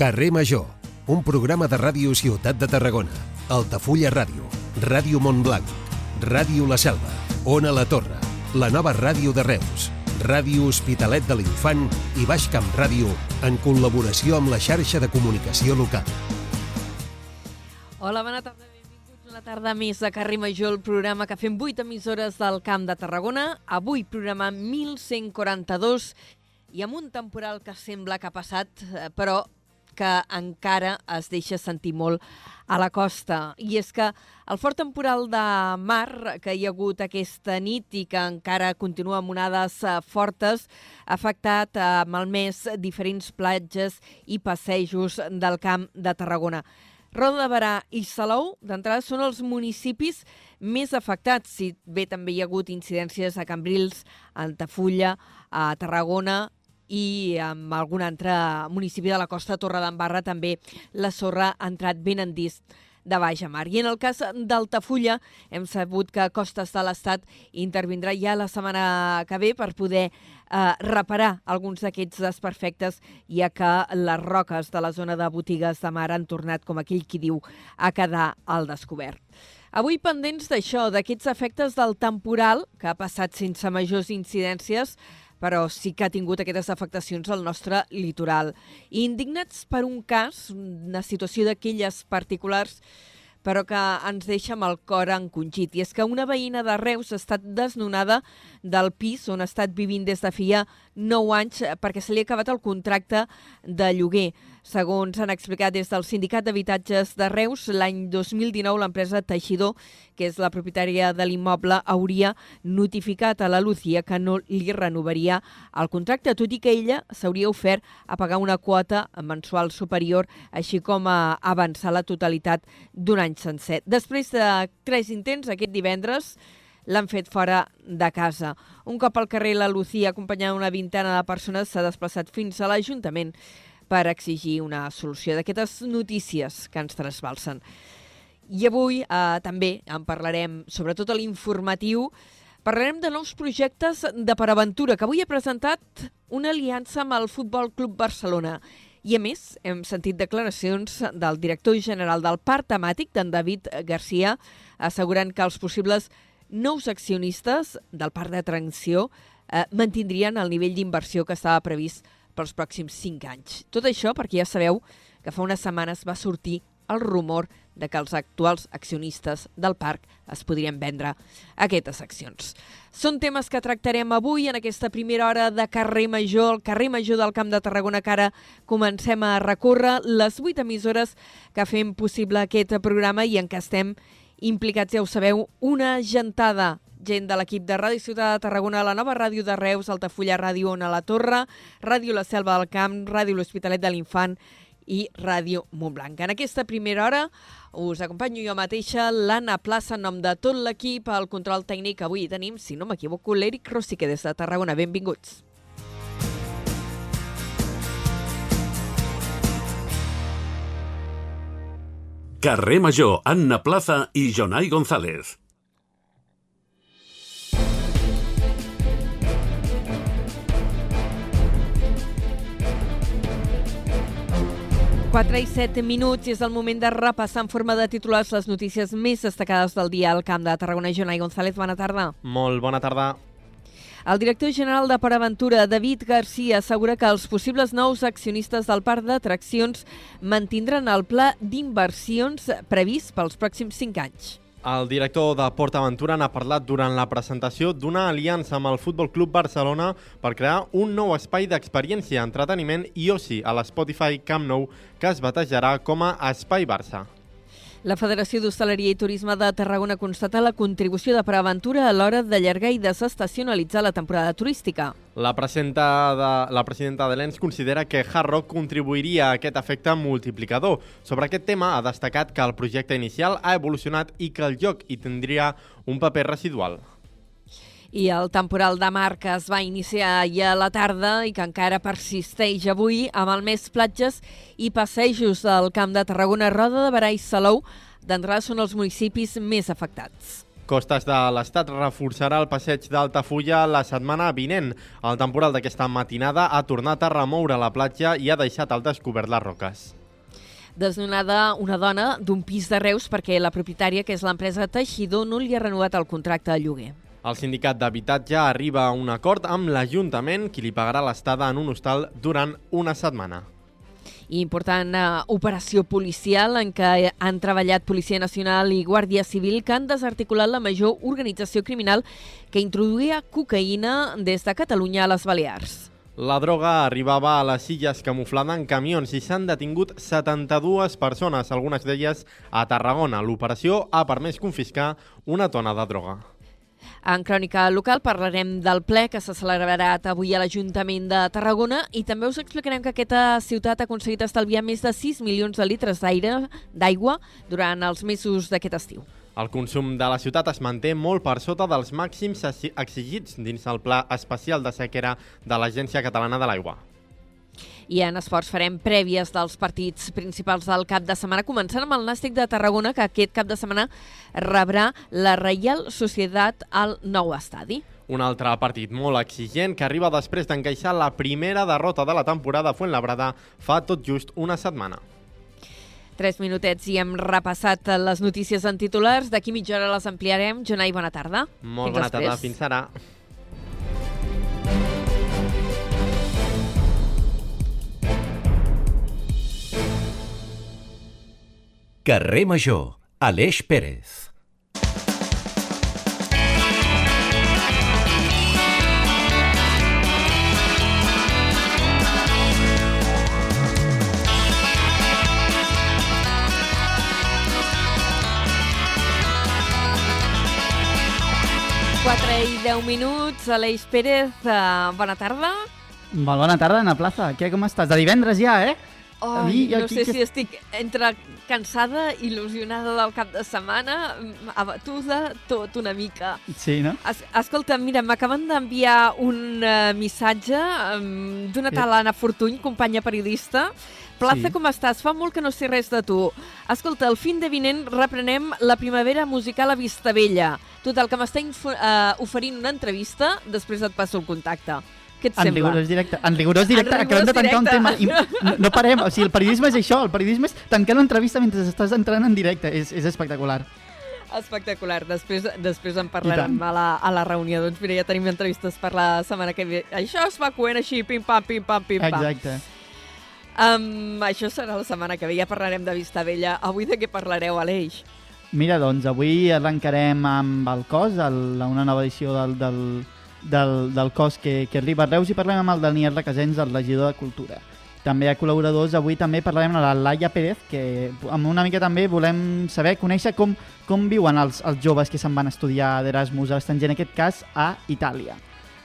Carrer Major, un programa de ràdio Ciutat de Tarragona, Altafulla Ràdio, Ràdio Montblanc, Ràdio La Selva, Ona La Torre, la nova ràdio de Reus, Ràdio Hospitalet de l'Infant i Baix Camp Ràdio en col·laboració amb la xarxa de comunicació local. Hola, bona tarda, benvinguts una tarda més a Carrer Major, el programa que fem 8 emissores del Camp de Tarragona. Avui programa 1142 i amb un temporal que sembla que ha passat, eh, però que encara es deixa sentir molt a la costa. I és que el fort temporal de mar que hi ha hagut aquesta nit i que encara continua amb onades eh, fortes ha afectat eh, mes diferents platges i passejos del camp de Tarragona. Roda de Barà i Salou, d'entrada, són els municipis més afectats. Si bé també hi ha hagut incidències a Cambrils, a Altafulla, a Tarragona i en algun altre municipi de la costa, Torredembarra, també la sorra ha entrat ben endins de baixa mar. I en el cas d'Altafulla hem sabut que Costes de l'Estat intervindrà ja la setmana que ve per poder eh, reparar alguns d'aquests desperfectes, ja que les roques de la zona de botigues de mar han tornat, com aquell qui diu, a quedar al descobert. Avui pendents d'això, d'aquests efectes del temporal, que ha passat sense majors incidències, però sí que ha tingut aquestes afectacions al nostre litoral. I indignats per un cas, una situació d'aquelles particulars, però que ens deixa amb el cor encongit. I és que una veïna de Reus ha estat desnonada del pis on ha estat vivint des de feia 9 anys perquè se li ha acabat el contracte de lloguer. Segons han explicat des del Sindicat d'Habitatges de Reus, l'any 2019 l'empresa Teixidor, que és la propietària de l'immoble, hauria notificat a la Lucía que no li renovaria el contracte, tot i que ella s'hauria ofert a pagar una quota mensual superior, així com a avançar la totalitat d'un any sencer. Després de tres intents, aquest divendres, l'han fet fora de casa. Un cop al carrer, la Lucía, acompanyada d'una vintena de persones, s'ha desplaçat fins a l'Ajuntament per exigir una solució d'aquestes notícies que ens trasbalsen. I avui eh, també en parlarem, sobretot a l'informatiu, parlarem de nous projectes de Paraventura, que avui ha presentat una aliança amb el Futbol Club Barcelona. I a més, hem sentit declaracions del director general del parc temàtic, d'en David Garcia, assegurant que els possibles nous accionistes del parc d'atracció eh, mantindrien el nivell d'inversió que estava previst pels pròxims 5 anys. Tot això perquè ja sabeu que fa unes setmanes va sortir el rumor de que els actuals accionistes del parc es podrien vendre aquestes accions. Són temes que tractarem avui en aquesta primera hora de carrer Major, el carrer Major del Camp de Tarragona, que ara comencem a recórrer les vuit emissores que fem possible aquest programa i en què estem implicats, ja ho sabeu, una gentada gent de l'equip de Ràdio Ciutat de Tarragona, la nova ràdio de Reus, Altafulla Ràdio Ona la Torre, Ràdio La Selva del Camp, Ràdio L'Hospitalet de l'Infant i Ràdio Montblanc. En aquesta primera hora us acompanyo jo mateixa, l'Anna Plaça, en nom de tot l'equip, al control tècnic. Avui tenim, si no m'equivoco, l'Eric Rosique des de Tarragona. Benvinguts. Carrer Major, Anna Plaza i Jonai González. 4 i 7 minuts i és el moment de repassar en forma de titulars les notícies més destacades del dia al Camp de Tarragona. Jonai González, bona tarda. Molt bona tarda. El director general de Paraventura, David Garcia, assegura que els possibles nous accionistes del parc d'atraccions mantindran el pla d'inversions previst pels pròxims 5 anys. El director de PortAventura n'ha parlat durant la presentació d'una aliança amb el Futbol Club Barcelona per crear un nou espai d'experiència, entreteniment i oci a l'Spotify Camp Nou que es batejarà com a Espai Barça. La Federació d'Hostaleria i Turisme de Tarragona constata la contribució de Preaventura a l'hora d'allargar i desestacionalitzar la temporada turística. La presidenta de, la presidenta de l'ENS considera que Hard Rock contribuiria a aquest efecte multiplicador. Sobre aquest tema ha destacat que el projecte inicial ha evolucionat i que el lloc hi tindria un paper residual i el temporal de mar que es va iniciar ahir a la tarda i que encara persisteix avui amb el més platges i passejos del Camp de Tarragona, Roda de Barà i Salou, d'entrada són els municipis més afectats. Costes de l'Estat reforçarà el passeig d'Altafulla la setmana vinent. El temporal d'aquesta matinada ha tornat a remoure la platja i ha deixat al descobert les roques. Desnonada una dona d'un pis de Reus perquè la propietària, que és l'empresa Teixidor, no li ha renovat el contracte de lloguer. El sindicat d'habitatge arriba a un acord amb l'Ajuntament, qui li pagarà l'estada en un hostal durant una setmana. Important eh, operació policial en què han treballat Policia Nacional i Guàrdia Civil que han desarticulat la major organització criminal que introduïa cocaïna des de Catalunya a les Balears. La droga arribava a les illes camuflada en camions i s'han detingut 72 persones, algunes d'elles a Tarragona. L'operació ha permès confiscar una tona de droga. En crònica local parlarem del ple que s'ha celebrat avui a l'Ajuntament de Tarragona i també us explicarem que aquesta ciutat ha aconseguit estalviar més de 6 milions de litres d'aire d'aigua durant els mesos d'aquest estiu. El consum de la ciutat es manté molt per sota dels màxims exi- exigits dins el Pla Especial de Sequera de l'Agència Catalana de l'Aigua. I en esports farem prèvies dels partits principals del cap de setmana, començant amb el Nàstic de Tarragona, que aquest cap de setmana rebrà la Reial Societat al nou estadi. Un altre partit molt exigent que arriba després d'encaixar la primera derrota de la temporada a Fuenlabrada fa tot just una setmana. Tres minutets i hem repassat les notícies en titulars. D'aquí mitja hora les ampliarem. Jonai, bona tarda. Molt Fins bona tarda, després. fins ara. Carrer Major, Aleix Pérez. Quatre i deu minuts. Aleix Pérez, uh, bona tarda. Molt bona tarda, Ana Plaza. Què, com estàs? De divendres ja, eh? A Ai, mi, no aquí sé que- si estic entre cansada, il·lusionada del cap de setmana, mm, abatuda, tot una mica. Sí, no? Es, escolta, mira, m'acaben d'enviar un uh, missatge um, d'una tal Anna Fortuny, companya periodista. Plaza, Sí. com estàs? Fa molt que no sé res de tu. Escolta, el fin de vinent reprenem la primavera musical a Vistabella. Total, que m'està uh, oferint una entrevista, després et passo el contacte. Què et En sembla? rigorós directe. En rigorós directe. En Acabem de tancar un tema. directe. I no, parem. O sigui, el periodisme és això. El periodisme és tancar l'entrevista mentre estàs entrant en directe. És, és espectacular. Espectacular. Després, després en parlarem a la, a la reunió. Doncs mira, ja tenim entrevistes per la setmana que ve. Això es va coent així, pim-pam, pim-pam, pim-pam. Exacte. Um, això serà la setmana que ve, ja parlarem de Vista Vella. Avui de què parlareu, Aleix? Mira, doncs, avui arrencarem amb el cos, el, una nova edició del, del, del, del cos que, que arriba a Reus i parlem amb el Daniel Requesens, el regidor de Cultura. També ha col·laboradors, avui també parlarem amb la Laia Pérez, que amb una mica també volem saber, conèixer com, com viuen els, els joves que se'n van estudiar d'Erasmus a l'estranger, en aquest cas a Itàlia.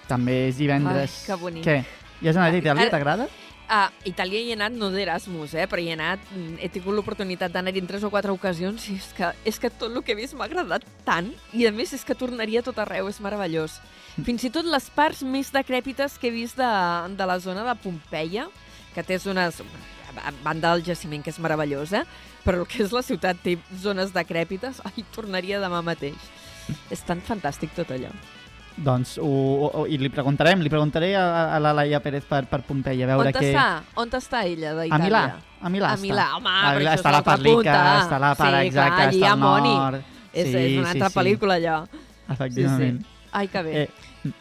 També és divendres... Ai, que bonic. Què? Ja has anat a Itàlia? T'agrada? A Itàlia hi he anat no d'Erasmus, eh? però hi he anat, mm, he tingut l'oportunitat d'anar-hi en tres o quatre ocasions i és que, és que tot el que he vist m'ha agradat tant i a més és que tornaria tot arreu, és meravellós. Fins i tot les parts més decrèpites que he vist de, de la zona de Pompeia, que té zones, a banda del jaciment, que és meravellós, eh? però el que és la ciutat té zones decrèpites, ai, tornaria demà mateix. És tan fantàstic tot allò. Doncs, ho, ho, i li preguntarem, li preguntaré a, a la Laia Pérez per, per Pompeia, a veure On què... està? On està ella d'Itàlia? A Milà, a Milà A està. Milà, home, a però Milà això està la punta. està la part Sí, exacta, clar, està ha al Moni. nord. És, és una altra pel·lícula, allò. Efectivament. Ai, que bé. Eh,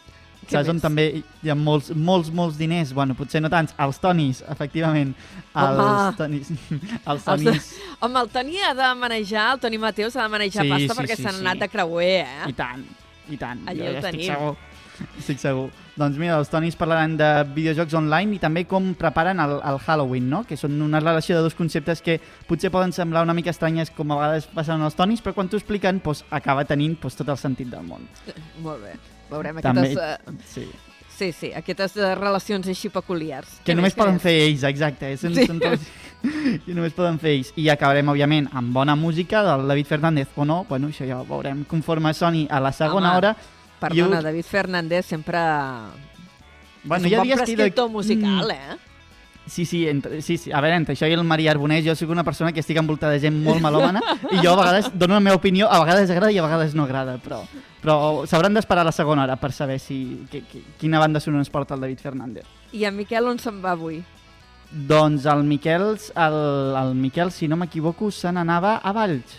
Què Saps on més? també hi ha molts, molts, molts diners? Bueno, potser no tants. Els tonis, efectivament. Els Home. tonis. Els Els- tonis. Home, el Toni ha de manejar, el Toni Mateu s'ha de manejar Sí, pasta sí, perquè sí, s'han sí. anat de creuer, eh? I tant, i tant. Allí jo ja estic tenim. segur. Estic segur. Doncs mira, els tonis parlaran de videojocs online i també com preparen el, el Halloween, no? Que són una relació de dos conceptes que potser poden semblar una mica estranyes com a vegades passen els tonis, però quan t'ho expliquen doncs, acaba tenint doncs, tot el sentit del món. Molt bé. Veurem També, aquestes... Uh, sí. Sí, sí, aquestes uh, relacions així peculiars. Que Què només poden fer ells, exacte. Són, Sí. són tots... que només poden fer ells. I acabarem, òbviament, amb bona música del David Fernández o no. Bueno, això ja ho veurem conforme soni a la segona Home, hora. Perdona, Jo- David Fernández sempre... Bueno, és un ha bon dies que... prescriptor musical, eh? Sí, sí, entre, sí, sí, a veure, entre això i el Maria Arbonés, jo sóc una persona que estic envoltada de gent molt malòmana i jo a vegades dono la meva opinió, a vegades agrada i a vegades no agrada, però, però s'hauran d'esperar la segona hora per saber si, que, que, quina banda sonora ens porta el David Fernández. I en Miquel on se'n va avui? Doncs el Miquel, el, el Miquel, si no m'equivoco, se n'anava a Valls.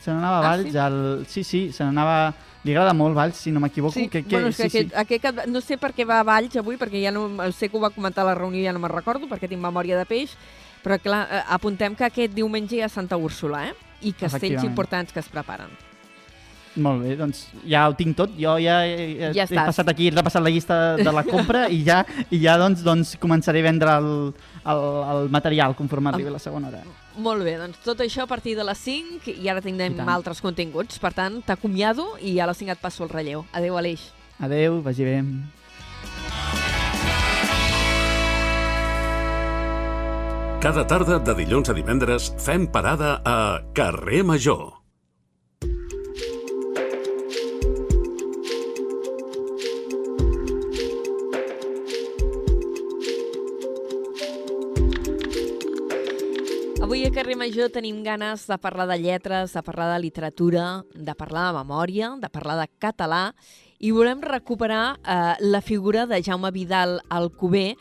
Se n'anava a Ah, Valls, sí? el, sí, sí, se n'anava... Li agrada molt Valls, si no m'equivoco. Sí, que, que, bueno, és que sí, aquest, aquest, cap- no sé per què va a Valls avui, perquè ja no, sé que ho va comentar a la reunió i ja no me'n recordo, perquè tinc memòria de peix, però clar, eh, apuntem que aquest diumenge hi ha Santa Úrsula, eh? I castells importants que es preparen. sí. Molt bé, doncs ja ho tinc tot. Jo ja he, he, Ja he estàs. passat aquí, he repassat la llista de la compra i ja, i ja doncs, doncs començaré a vendre el, el, el material conforme arribi la segona hora. Molt bé, doncs tot això a partir de les 5 i ara I tindrem tant. altres continguts. Per tant, t'acomiado i a les 5 et passo el relleu. Adéu, Aleix. Adeu, vagi bé. Cada tarda de dilluns a divendres fem parada a Carrer Major. Avui a Carrer Major tenim ganes de parlar de lletres, de parlar de literatura, de parlar de memòria, de parlar de català i volem recuperar eh, la figura de Jaume Vidal Alcover,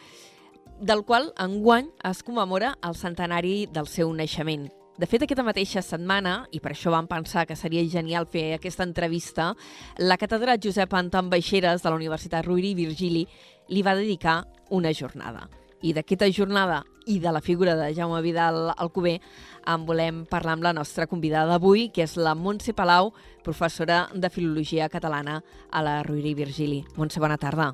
del qual enguany es commemora el centenari del seu naixement. De fet, aquesta mateixa setmana, i per això vam pensar que seria genial fer aquesta entrevista, la catedral Josep Anton Baixeres de la Universitat Rovira i Virgili li va dedicar una jornada. I d'aquesta jornada i de la figura de Jaume Vidal Alcover en volem parlar amb la nostra convidada d'avui, que és la Montse Palau, professora de Filologia Catalana a la Rovira i Virgili. Montse, bona tarda.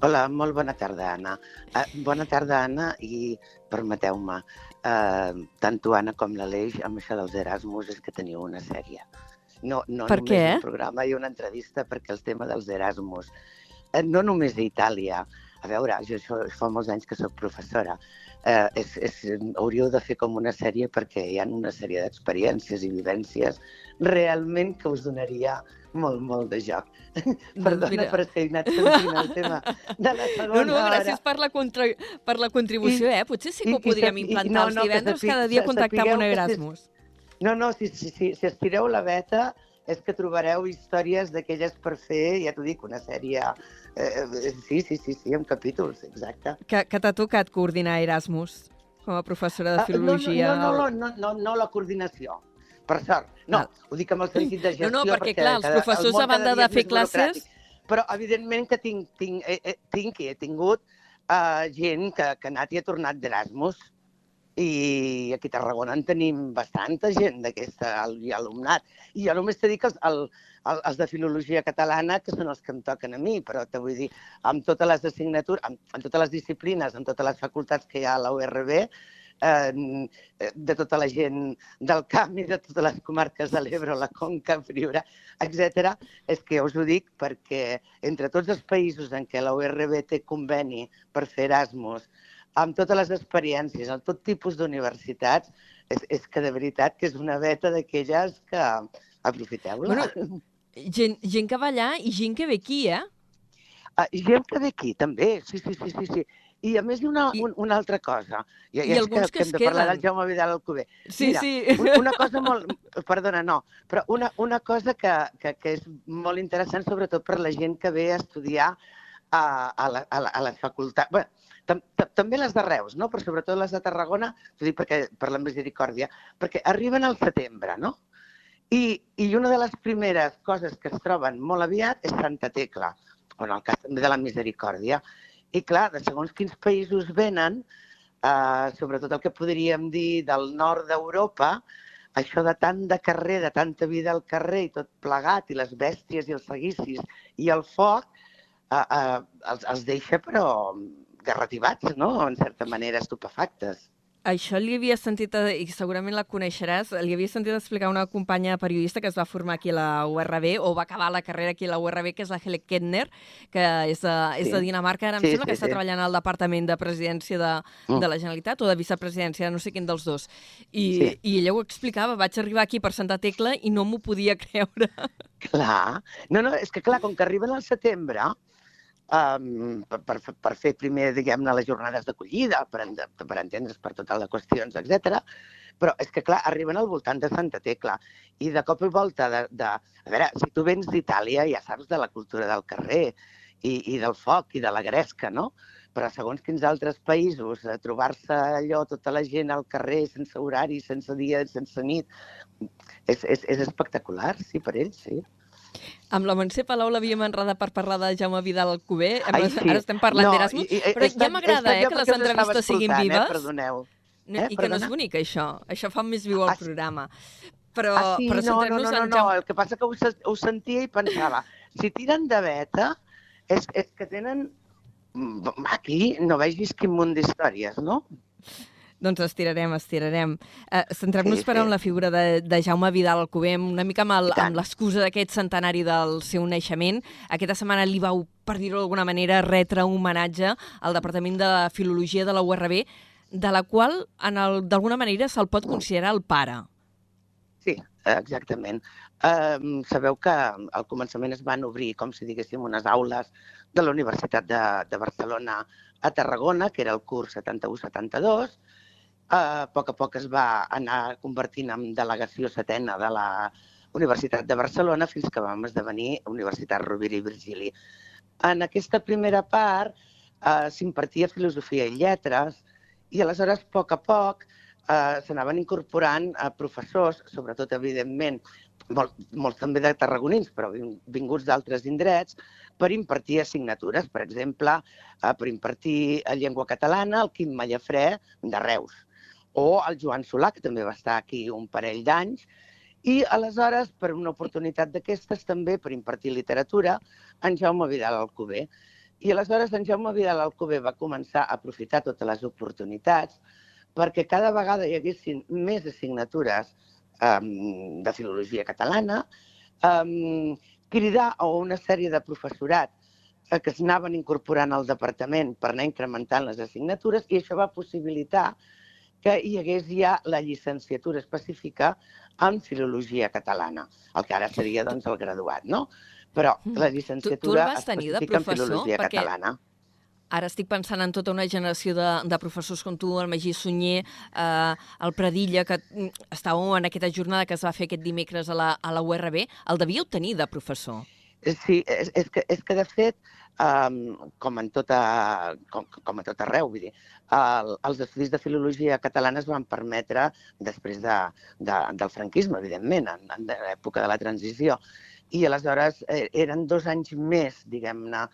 Hola, molt bona tarda, Anna. Uh, bona tarda, Anna, i permeteu-me, uh, tant tu, Anna, com l'Aleix, amb això dels Erasmus, és que teniu una sèrie. No, no Per només què? un programa i una entrevista, perquè el tema dels Erasmus, uh, no només a Itàlia, a veure, jo això fa molts anys que sóc professora, eh, és, és, hauríeu de fer com una sèrie perquè hi ha una sèrie d'experiències i vivències realment que us donaria molt, molt de joc. Perdona mira. per ser anat sentint el tema de la segona No, no, hora. gràcies per la, contra... per la contribució, eh? Potser sí que ho i- i podríem i- implantar no, els no, que divendres, sapi- cada dia contactar amb un que si- Erasmus. No, no, si, si, si, si estireu la veta és que trobareu històries d'aquelles per fer, ja t'ho dic, una sèrie... Eh, sí, sí, sí, sí, amb capítols, exacte. Que, que t'ha tocat coordinar Erasmus com a professora de Ah, filologia. No, no, no, no, no, no la coordinació, per sort. No, Val. ho dic amb el sentit de gestió. No, no, perquè, clar, els cada- el professors, món a banda de fer classes-. Però, evidentment, que tinc, tinc, eh, eh, tinc i he tingut uh, gent que, que ha anat i ha tornat d'Erasmus. I aquí a Tarragona en tenim bastanta gent d'aquesta alumnat. I jo només t'he dit que els, el, el, els de filologia catalana, que són els que em toquen a mi, però te vull dir, amb totes les assignatures, amb, amb totes les disciplines, amb totes les facultats que hi ha a la URB, eh, de tota la gent del camp i de totes les comarques de l'Ebre, la Conca, Friura, etc. És que us ho dic perquè entre tots els països en què la URB té conveni per fer Erasmus, amb totes les experiències, amb tot tipus d'universitats, és, és que de veritat que és una veta d'aquelles que aprofiteu-la. Bueno, Gent, gent que va allà i gent que ve aquí, eh? Ah, gent que ve aquí, també, sí, sí, sí, sí. sí. I a més hi ha una, I- un, una altra cosa. I, I alguns que que, es hem de parlar queden. del Jaume Vidal Alcover. Sí, Mira, sí. un- una cosa molt... Perdona, no, però una, una cosa que, que, que és molt interessant, sobretot per la gent que ve a estudiar a, a, la, a, la, a les facultats... Bé, tam, tam, també les de Reus, no? però sobretot les de Tarragona, t'ho dic perquè, per la misericòrdia, perquè arriben al setembre, no? I, I una de les primeres coses que es troben molt aviat és Santa Tecla, o en el cas també de la misericòrdia. I clar, de segons quins països venen, eh, sobretot el que podríem dir del nord d'Europa, això de tant de carrer, de tanta vida al carrer i tot plegat, i les bèsties i els seguicis i el foc, eh, eh, els, els deixa però garrativats, no? En certa manera, estupefactes. Això li havia sentit, i segurament la coneixeràs, li havia sentit explicar una companya periodista que es va formar aquí a la URB, o va acabar la carrera aquí a la URB, que és la Helle Kettner, que és de, és Sí. de Dinamarca, ara em Sí, sembla que sí, està sí. treballant al Departament de Presidència de, Mm. de la Generalitat, o de Vicepresidència, no sé quin dels dos. I, Sí. I ella ho explicava, vaig arribar aquí per Santa Tecla i no m'ho podia creure. Clar. No, no, és que clar, com que arriben al setembre, um, per, per, fer primer, diguem-ne, les jornades d'acollida, per, per entendre's per totes les qüestions, etc. Però és que, clar, arriben al voltant de Santa Tecla i de cop i volta de... de a veure, si tu vens d'Itàlia ja saps de la cultura del carrer i, i del foc i de la gresca, no? Però segons quins altres països, eh, trobar-se allò, tota la gent al carrer, sense horari, sense dia, sense nit, és, és, és espectacular, sí, per ells, sí. Amb la Montse Palau l'havíem enredat per parlar de Jaume Vidal Alcover. Ai, Ara, ara estem parlant No, d'Erasmus, però estat- ja m'agrada, eh, que les entrevistes siguin escoltant, vives. Eh? Perdoneu. No, Eh, I que no és perdona? bonic, això. Això fa més viu el Ah, sí. programa. Però, ah, sí, però no, no, no, no, no, el que passa que ho, ho sentia i pensava, si tiren de beta, és, és que tenen... Aquí no vegis quin munt d'històries, no? Doncs estirarem, estirarem. Uh, Centrem-nos, Sí, però, sí. en la figura de, de Jaume Vidal Alcover, una mica amb l'excusa d'aquest centenari del seu naixement. Aquesta setmana li vau, per dir-ho d'alguna manera, retre un homenatge al Departament de Filologia de la URB, de la qual, d'alguna manera, se'l pot considerar el pare. Sí, exactament. Um, sabeu que al començament es van obrir, com si diguéssim, unes aules de la Universitat de, de Barcelona a Tarragona, que era el curs 71-72. A poc a poc es va anar convertint en delegació setena de la Universitat de Barcelona fins que vam esdevenir Universitat Rovira i Virgili. En aquesta primera part eh, s'impartia filosofia i lletres i aleshores, a poc a poc, eh, s'anaven incorporant a professors, sobretot, evidentment, molt, molts també de tarragonins, però vin- vinguts d'altres indrets, per impartir assignatures. Per exemple, eh, per impartir eh, llengua catalana, el Quim Mallafrè de Reus, o el Joan Solà, que també va estar aquí un parell d'anys, i aleshores, per una oportunitat d'aquestes, també per impartir literatura, en Jaume Vidal Alcover. I aleshores en Jaume Vidal Alcover va començar a aprofitar totes les oportunitats perquè cada vegada hi haguessin més assignatures um, de filologia catalana, um, cridar a una sèrie de professorat eh, que s'anaven incorporant al departament per anar incrementant les assignatures i això va possibilitar que hi hagués ja la llicenciatura específica en filologia catalana, el que ara seria doncs, el graduat, no? Però la llicenciatura vas tenir de específica en professor? filologia Perquè- catalana. Ara estic pensant en tota una generació de, de professors com tu, el Magí Sunyer, eh, el Pradilla, que mm, estàveu en aquesta jornada que es va fer aquest dimecres a la, a la URB. El devíeu tenir de professor. Eh, Sí, és, és, que, és que de fet, um, com, en tota, com, com a tot arreu, vull dir, el, els estudis de filologia catalana es van permetre després de, de, del franquisme, evidentment, en, en l'època de la transició. I aleshores eh, eren dos anys més, diguem-ne,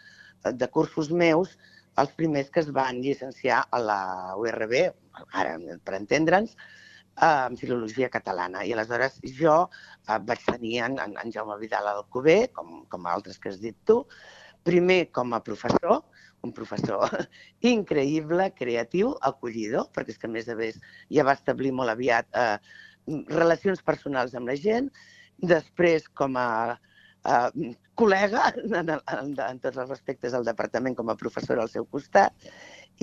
de cursos meus, els primers que es van llicenciar a la URB, ara per entendre'ns, en filologia catalana. I aleshores jo eh, vaig tenir en, en, en Jaume Vidal Alcover, com, com altres que has dit tu, primer com a professor, un professor increïble, creatiu, acollidor, perquè és que a més a més ja va establir molt aviat eh, relacions personals amb la gent, després com a eh, col·lega en, en, en tots els respectes al departament com a professor al seu costat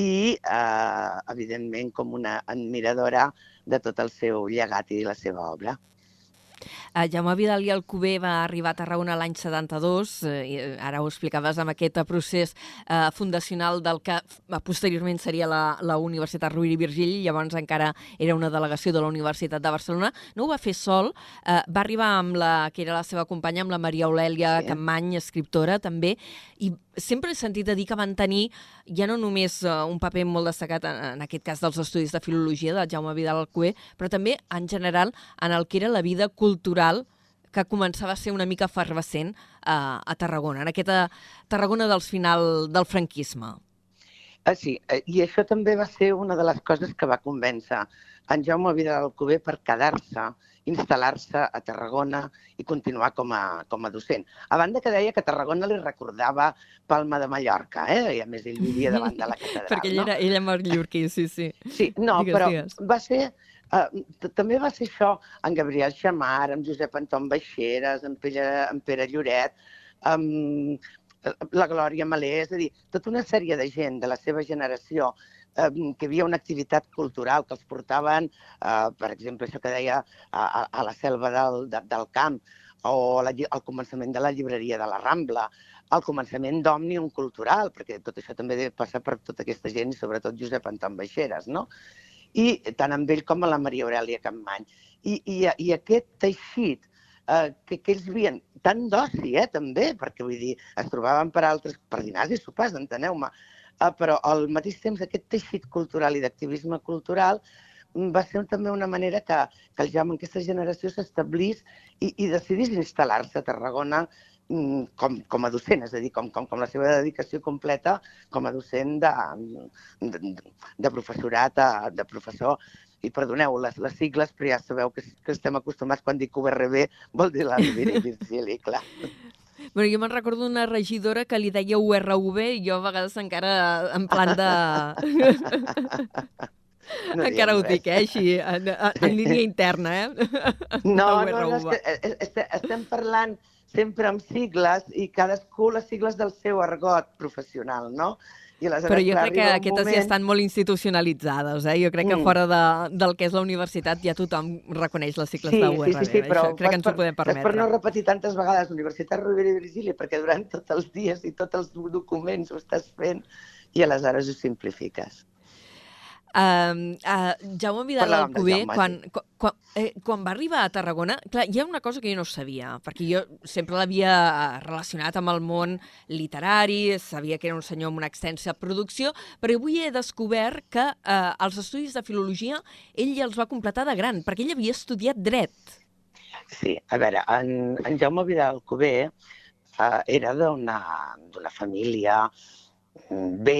i, eh, evidentment, com una admiradora de tot el seu llegat i la seva obra. Eh, Jaume Vidal i Alcover va arribar a Tarragona l'any 72, eh, i eh, ara ho explicaves amb aquest procés eh, fundacional del que eh, posteriorment seria la, la Universitat Rovira i Virgili, llavors encara era una delegació de la Universitat de Barcelona. No ho va fer sol, eh, va arribar amb la que era la seva companya, amb la Maria Eulèlia Sí. Campmany, escriptora també, i sempre he sentit a dir que van tenir ja no només uh, un paper molt destacat en, en aquest cas dels estudis de filologia de Jaume Vidal Alcover, però també en general en el que era la vida cultural que començava a ser una mica efervescent uh, a Tarragona, en aquesta Tarragona dels final del franquisme. Ah, sí, eh, i això també va ser una de les coses que va convèncer en Jaume Vidal Alcover per quedar-se, instal·lar-se a Tarragona i continuar com a, com a docent. A banda que deia que Tarragona li recordava Palma de Mallorca, eh? i a més ell vivia davant de la catedral. Perquè ell no? era, ell era mallorquí, sí, sí. Sí, no, Digues, però digues. va ser... Uh, també va ser això en Gabriel Xamar, amb Josep Anton Baixeres, en Pere, en Pere Lloret, amb la Glòria Malé, és a dir, tota una sèrie de gent de la seva generació eh, que havia una activitat cultural que els portaven, eh, per exemple, això que deia a, a, la selva del, de, del camp, o la, al començament de la llibreria de la Rambla, el començament d'Òmnium Cultural, perquè tot això també passa per tota aquesta gent, i sobretot Josep Anton Baixeres, no? I tant amb ell com a la Maria Aurelia Campmany. I, i, i aquest teixit eh, que, que ells vivien tan d'oci, eh, també, perquè vull dir, es trobaven per altres, per dinars i sopars, enteneu-me, eh, però al mateix temps aquest teixit cultural i d'activisme cultural mm, va ser també una manera que, que el Jaume en aquesta generació s'establís i, i decidís instal·lar-se a Tarragona com, com a docent, és a dir, com, com, com la seva dedicació completa com a docent de, de, de professorat, de, de professor. I perdoneu les, les sigles, però ja sabeu que, que estem acostumats quan dic URB, vol dir la Rovira i Virgili, clar. Bueno, jo me'n recordo una regidora que li deia URV i jo a vegades encara en plan de... No encara ho dic, eh, així, en, en línia interna, eh? No, no, no, és que estem parlant sempre amb sigles i cadascú les sigles del seu argot professional, no? I Però jo crec que aquestes moment... ja estan molt institucionalitzades, eh? Jo crec que mm. fora de, del que és la universitat ja tothom reconeix les sigles sí, de URB. Sí, sí, sí, però Això crec que ens per, ho podem permetre. per no repetir tantes vegades Universitat Rovira i Virgili, perquè durant tots els dies i tots els documents ho estàs fent i aleshores ho simplifiques. Uh, uh, Jaume Vidal Alcover, quan, quan, eh, quan va arribar a Tarragona, clar, hi ha una cosa que jo no sabia, perquè jo sempre l'havia relacionat amb el món literari, sabia que era un senyor amb una extensa producció, però avui he descobert que uh, els estudis de filologia ell ja els va completar de gran, perquè ell havia estudiat dret. Sí, a veure, en, en Jaume Vidal Alcover uh, era d'una família bé,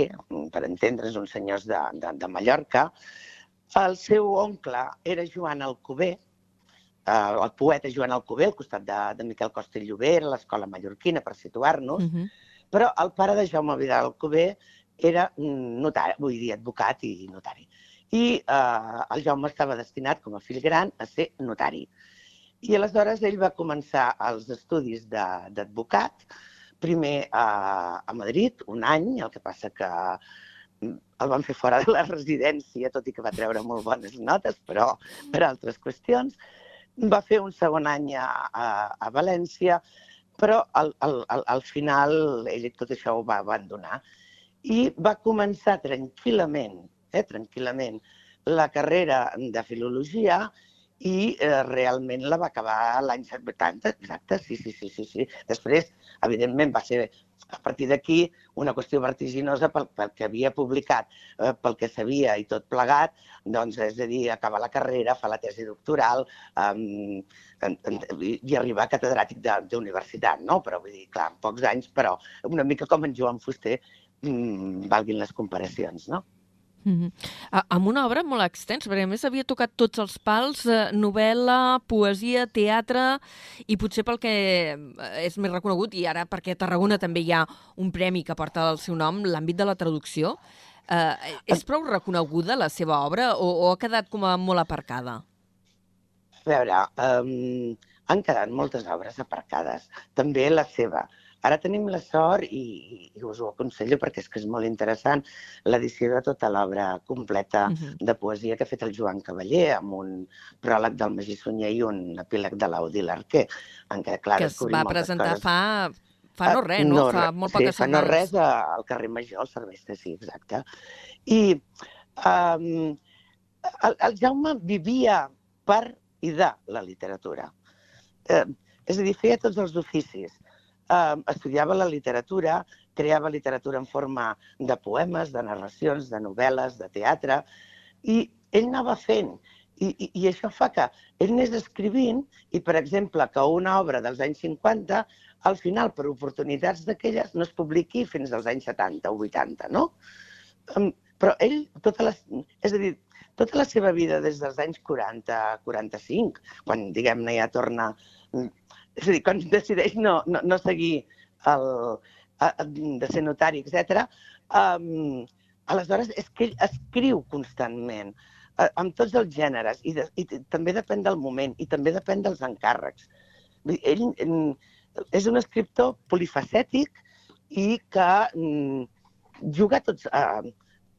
per entendre's, uns senyors de, de, de Mallorca. El seu oncle era Joan Alcover, eh, el poeta Joan Alcover, al costat de, de Miquel Costa i Llobera, l'escola mallorquina, per situar-nos, uh mhm. -huh. però el pare de Jaume Vidal Alcover era notari, vull dir, advocat i notari. I eh, el Jaume estava destinat, com a fill gran, a ser notari. I aleshores ell va començar els estudis d'advocat, primer a, a Madrid, un any, el que passa que mm, el van fer fora de la residència, tot i que va treure molt bones notes, però per altres qüestions. Va fer un segon any a, a, a València, però al, al, al, al final ell tot això ho va abandonar. I va començar tranquil·lament, eh, tranquil·lament, la carrera de filologia i eh, realment la va acabar l'any 70, exacte, sí, sí, sí, sí, sí. Després, evidentment, va ser a partir d'aquí una qüestió vertiginosa pel, pel que havia publicat, eh, pel que sabia i tot plegat, doncs és a dir, acabar la carrera, fa la tesi doctoral um, en, en, i arribar a catedràtic d'universitat, no? Però vull dir, clar, en pocs anys, però una mica com en Joan Fuster, mm, valguin les comparacions, no? Mm -hmm. amb una obra molt extensa, perquè a més havia tocat tots els pals, eh, novel·la, poesia, teatre, i potser pel que eh, és més reconegut, i ara perquè a Tarragona també hi ha un premi que porta el seu nom, l'àmbit de la traducció, eh, és prou reconeguda la seva obra o, o ha quedat com a molt aparcada? A veure, um, han quedat moltes obres aparcades, també la seva. Ara tenim la sort, i, i us ho aconsello perquè és que és molt interessant, l'edició de tota l'obra completa uh -huh. de poesia que ha fet el Joan Cavaller, amb un pròleg del Magí Sunyer i un epíleg de l'Audi L'Arquer, en què, clar, que es va presentar coses. fa fa no res, no? no fa molt poques sí, fa no res al carrer Major, al servei de sí, exacte. I um, el, el Jaume vivia per i de la literatura. Eh, és a dir, feia tots els oficis eh, estudiava la literatura, creava literatura en forma de poemes, de narracions, de novel·les, de teatre, i ell anava fent. I, i, I això fa que ell anés escrivint i, per exemple, que una obra dels anys 50, al final, per oportunitats d'aquelles, no es publiqui fins als anys 70 o 80, no? Però ell, tota la, és a dir, tota la seva vida des dels anys 40-45, quan, diguem-ne, ja torna és a dir, quan decideix no, no, no seguir el, a, de ser notari, etc. Um, aleshores, és que ell escriu constantment, uh, amb tots els gèneres, i, de, i també depèn del moment, i també depèn dels encàrrecs. Ell um, és un escriptor polifacètic i que um, juga tots...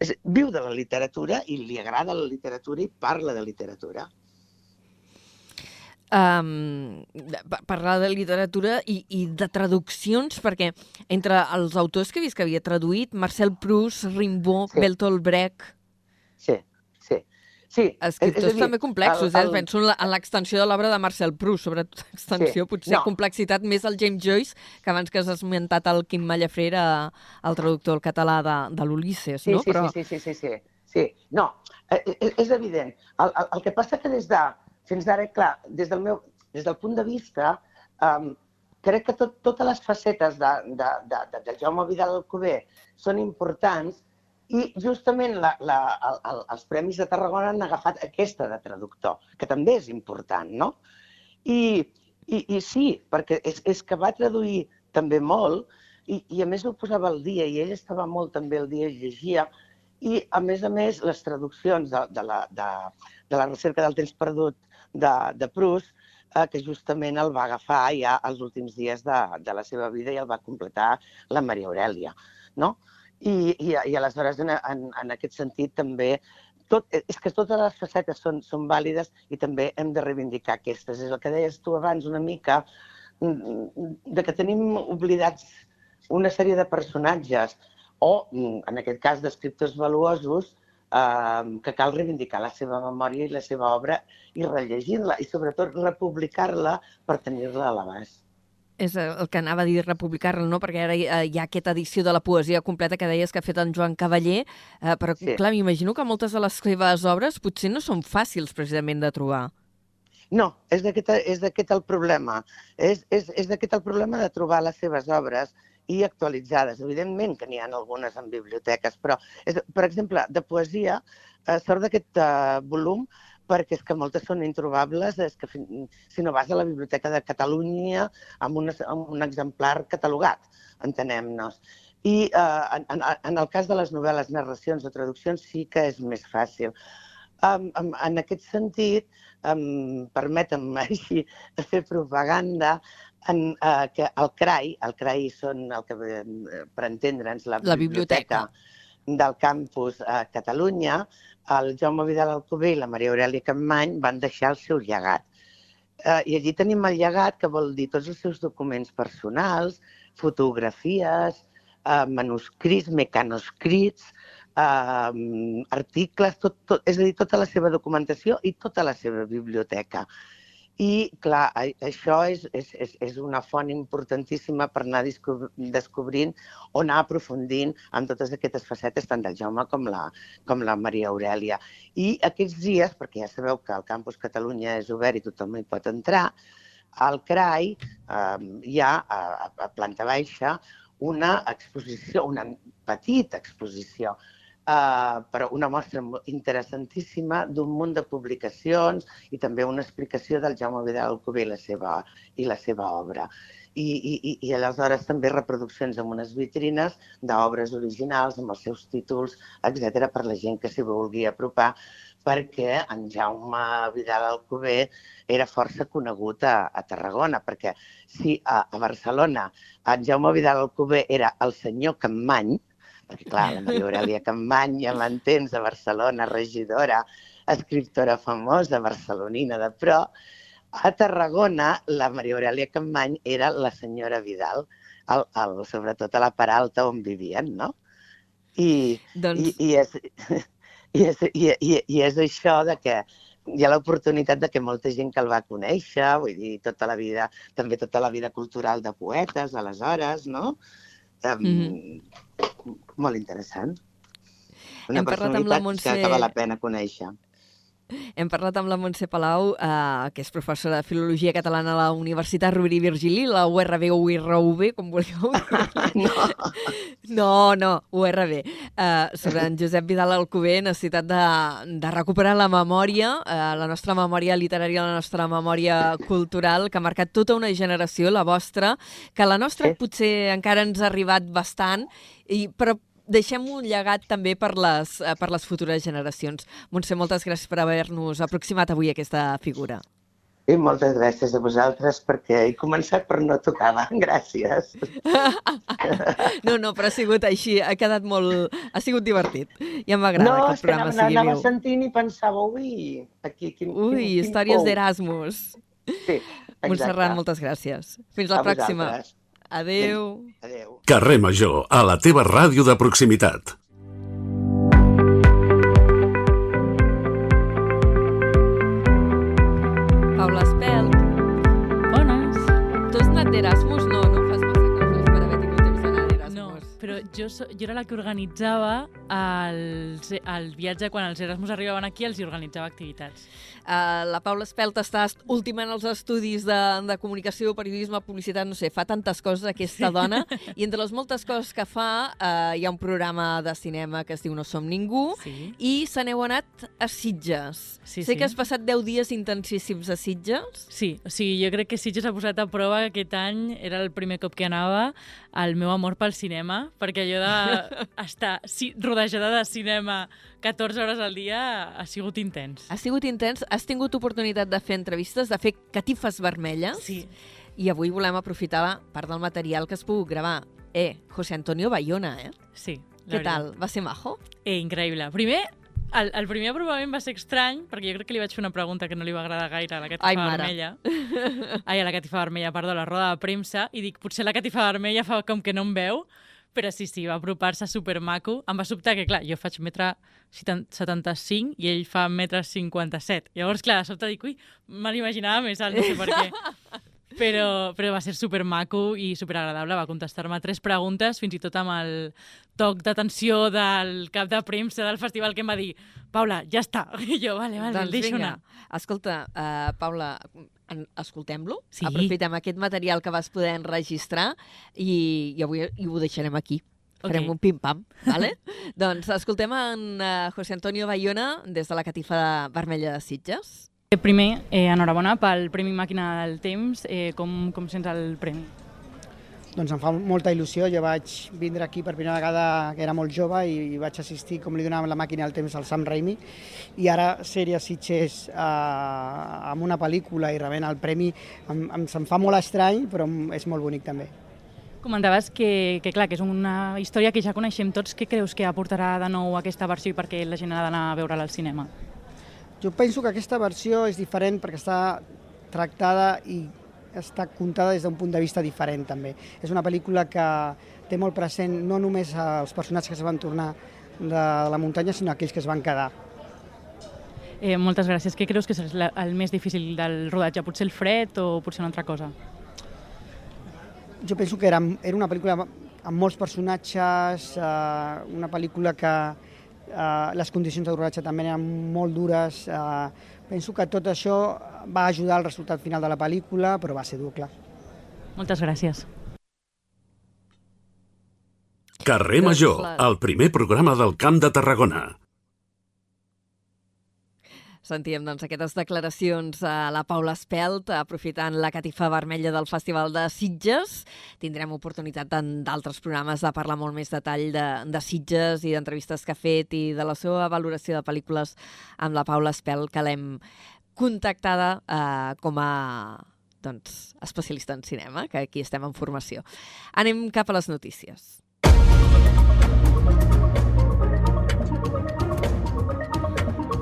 És, viu de la literatura i li agrada la literatura i parla de literatura. Um, parlar de literatura i, i de traduccions, perquè entre els autors que he vist que havia traduït, Marcel Proust, Rimbaud, sí. Bertolt Brecht... Sí, sí. sí. Escriptors és, és dir, també complexos, el, el... eh? Penso en l'extensió de l'obra de Marcel Proust, sobretot extensió, sí. potser no. complexitat més el James Joyce, que abans que has esmentat el Quim Mallafré era el traductor al català de, de l'Ulisses, sí, no? Sí, Però... sí, sí, sí, sí, sí. Sí, no, eh, eh, és evident. El, el, el que passa que des de, fins d'ara, clar, des del, meu, des del punt de vista, um, crec que tot, totes les facetes de, de, de, de, de Jaume Vidal Alcover són importants i justament la, la, el, el, els Premis de Tarragona han agafat aquesta de traductor, que també és important, no? I, i, i sí, perquè és, és que va traduir també molt i, i a més ho posava al dia i ell estava molt també al dia i llegia i a més a més les traduccions de, de, la, de, de la recerca del temps perdut de, de Proust, eh, que justament el va agafar ja als últims dies de, de la seva vida i el va completar la Maria Aurelia. No? I, i, i aleshores, en, en, en aquest sentit, també tot, és que totes les facetes són, són vàlides i també hem de reivindicar aquestes. És el que deies tu abans una mica, mm, de que tenim oblidats una sèrie de personatges o, mm, en aquest cas, d'escriptors valuosos eh, que cal reivindicar la seva memòria i la seva obra i rellegir-la i sobretot republicar-la per tenir-la a l'abast. És el que anava a dir republicar-la, no? Perquè ara hi ha aquesta edició de la poesia completa que deies que ha fet en Joan Cavaller, eh, però sí. clar, m'imagino que moltes de les seves obres potser no són fàcils precisament de trobar. No, és d'aquest el problema. És, és, és d'aquest el problema de trobar les seves obres i actualitzades. Evidentment que n'hi ha algunes en biblioteques, però, és, per exemple, de poesia, eh, sort d'aquest eh, volum perquè és que moltes són introbables, és que si no vas a la Biblioteca de Catalunya amb, una, amb un exemplar catalogat, entenem-nos. I eh, en, en, en el cas de les novel·les, narracions o traduccions sí que és més fàcil. Um, um, en aquest sentit, um, permetem així fer propaganda, en, eh, que el CRAI, el CRAI són el que, eh, per entendre'ns, la, la biblioteca. biblioteca del campus a Catalunya, el Jaume Vidal Alcover i la Maria Aurelia Campmany van deixar el seu llegat. Eh, I allí tenim el llegat, que vol dir tots els seus documents personals, fotografies, eh, manuscrits, mecanoscrits, eh, articles, tot, tot, és a dir, tota la seva documentació i tota la seva biblioteca. I, clar, això és, és, és, una font importantíssima per anar descobrint o anar aprofundint en totes aquestes facetes, tant del Jaume com la, com la Maria Aurelia. I aquests dies, perquè ja sabeu que el Campus Catalunya és obert i tothom hi pot entrar, al CRAI eh, hi ha a, a planta baixa una exposició, una petita exposició eh, però una mostra interessantíssima d'un munt de publicacions i també una explicació del Jaume Vidal Alcover i la seva, i la seva obra. I, i, i aleshores també reproduccions amb unes vitrines d'obres originals amb els seus títols, etc per la gent que s'hi vulgui apropar perquè en Jaume Vidal Alcover era força conegut a, a Tarragona, perquè si a, a Barcelona en Jaume Vidal Alcover era el senyor Campmany, perquè clar, la Maria Aurelia Campany, ja m'entens, de Barcelona, regidora, escriptora famosa, barcelonina de pro, a Tarragona la Maria Aurelia Campany era la senyora Vidal, el, el, sobretot a la part alta on vivien, no? I, doncs... i, i, és, i, és, i, i, i és això de que hi ha l'oportunitat de que molta gent que el va conèixer, vull dir, tota la vida, també tota la vida cultural de poetes, aleshores, no? Um, mm -hmm. Molt interessant. Una Hem parlat amb la Montse... que val la pena conèixer. Hem parlat amb la Montse Palau, eh, que és professora de Filologia Catalana a la Universitat Rovira i Virgili, la URB o URV, com vulgueu no. no, no, URB. Eh, sobre en Josep Vidal Alcover, necessitat de, de recuperar la memòria, eh, la nostra memòria literària, la nostra memòria cultural, que ha marcat tota una generació, la vostra, que la nostra sí. potser encara ens ha arribat bastant, i, però deixem un llegat també per les, eh, per les futures generacions. Montse, moltes gràcies per haver-nos aproximat avui a aquesta figura. I moltes gràcies a vosaltres perquè he començat per no tocar Gràcies. no, no, però ha sigut així, ha quedat molt... ha sigut divertit. Ja m'agrada no, que el programa sigui viu. No, és que anava sentint i pensava, ui, aquí... Quin, ui, quin, històries d'Erasmus. Sí, exacte. Montserrat, moltes gràcies. Fins la A pròxima. vosaltres. Adeu. Adéu. Carrer Major, a la teva ràdio de proximitat. Paula Espelt, Bones. tu has anat d'Erasmus? No, no fas massa coses per haver tingut temps d'anar d'Erasmus. No, però jo, so, jo era la que organitzava el, el viatge quan els Erasmus arribaven aquí, els hi organitzava activitats. Uh, la Paula Espelt està est- ultimant els estudis de, de comunicació, periodisme, publicitat, no sé, fa tantes coses aquesta dona, i entre les moltes coses que fa uh, hi ha un programa de cinema que es diu No som ningú, Sí. i se n'heu anat a Sitges. Sí, sé sí. que has passat 10 dies intensíssims a Sitges. Sí, o sigui, jo crec que Sitges ha posat a prova que aquest any era el primer cop que anava el meu amor pel cinema, perquè allò d'estar sí, rodejada de cinema 14 hores al dia ha sigut intens. Ha sigut intens. Has tingut oportunitat de fer entrevistes, de fer catifes vermelles. Sí. I avui volem aprofitar part del material que has pogut gravar. Eh, José Antonio Bayona, eh? Sí. la Què veritat. tal? Va ser majo? Eh, increïble. Primer, el, el primer aprovament va ser estrany, perquè jo crec que li vaig fer una pregunta que no li va agradar gaire a la catifa Ai, mare. vermella. Ai, a la catifa vermella, perdó, a la roda de premsa, i dic, potser la catifa vermella fa com que no em veu, però sí, sí, va apropar-se supermaco. Em va sobtar que, clar, jo faig metre 75 i ell fa metre 57. Llavors, clar, de sobte dic, ui, me l'imaginava més alt, no sé per què. Però, però va ser supermaco i superagradable. Va contestar-me tres preguntes, fins i tot amb el toc d'atenció del cap de premsa del festival que em va dir Paula, ja està. I jo, vale, vale, deixo vinga. anar. Escolta, uh, Paula, escoltem-lo. Sí. Aprofitem aquest material que vas poder enregistrar i, i avui i ho deixarem aquí. Farem Ok. un pim-pam, vale? doncs escoltem en uh, José Antonio Bayona des de la catifa vermella de Sitges. Primer, eh, enhorabona pel Premi Màquina del Temps. Eh, com, com sents el premi? Doncs em fa molta il·lusió. Jo vaig vindre aquí per primera vegada que era molt jove i, vaig assistir, com li donàvem la màquina del temps al Sam Raimi, i ara a Sitges eh, amb una pel·lícula i rebent el premi em, em, se'm fa molt estrany, però és molt bonic també. Comentaves que, que, clar, que és una història que ja coneixem tots. Què creus que aportarà de nou aquesta versió i per què la gent ha d'anar a veure-la al cinema? Jo penso que aquesta versió és diferent perquè està tractada i està contada des d'un punt de vista diferent també. És una pel·lícula que té molt present no només els personatges que es van tornar de la muntanya, sinó aquells que es van quedar. Eh, moltes gràcies. Què creus que és la- el més difícil del rodatge? Potser el fred o potser una altra cosa? Jo penso que era, era una pel·lícula amb molts personatges, eh, una pel·lícula que eh, les condicions de rodatge també eren molt dures. Eh, penso que tot això va ajudar al resultat final de la pel·lícula, però va ser dur, clar. Moltes gràcies. Carrer Major, el primer programa del Camp de Tarragona. Sentíem doncs, aquestes declaracions a la Paula Espelt, aprofitant la catifa vermella del Festival de Sitges. Tindrem oportunitat en d'altres programes de parlar molt més detall de, de Sitges i d'entrevistes que ha fet i de la seva valoració de pel·lícules amb la Paula Espelt, que l'hem contactada eh, com a doncs, especialista en cinema, que aquí estem en formació. Anem cap a les notícies.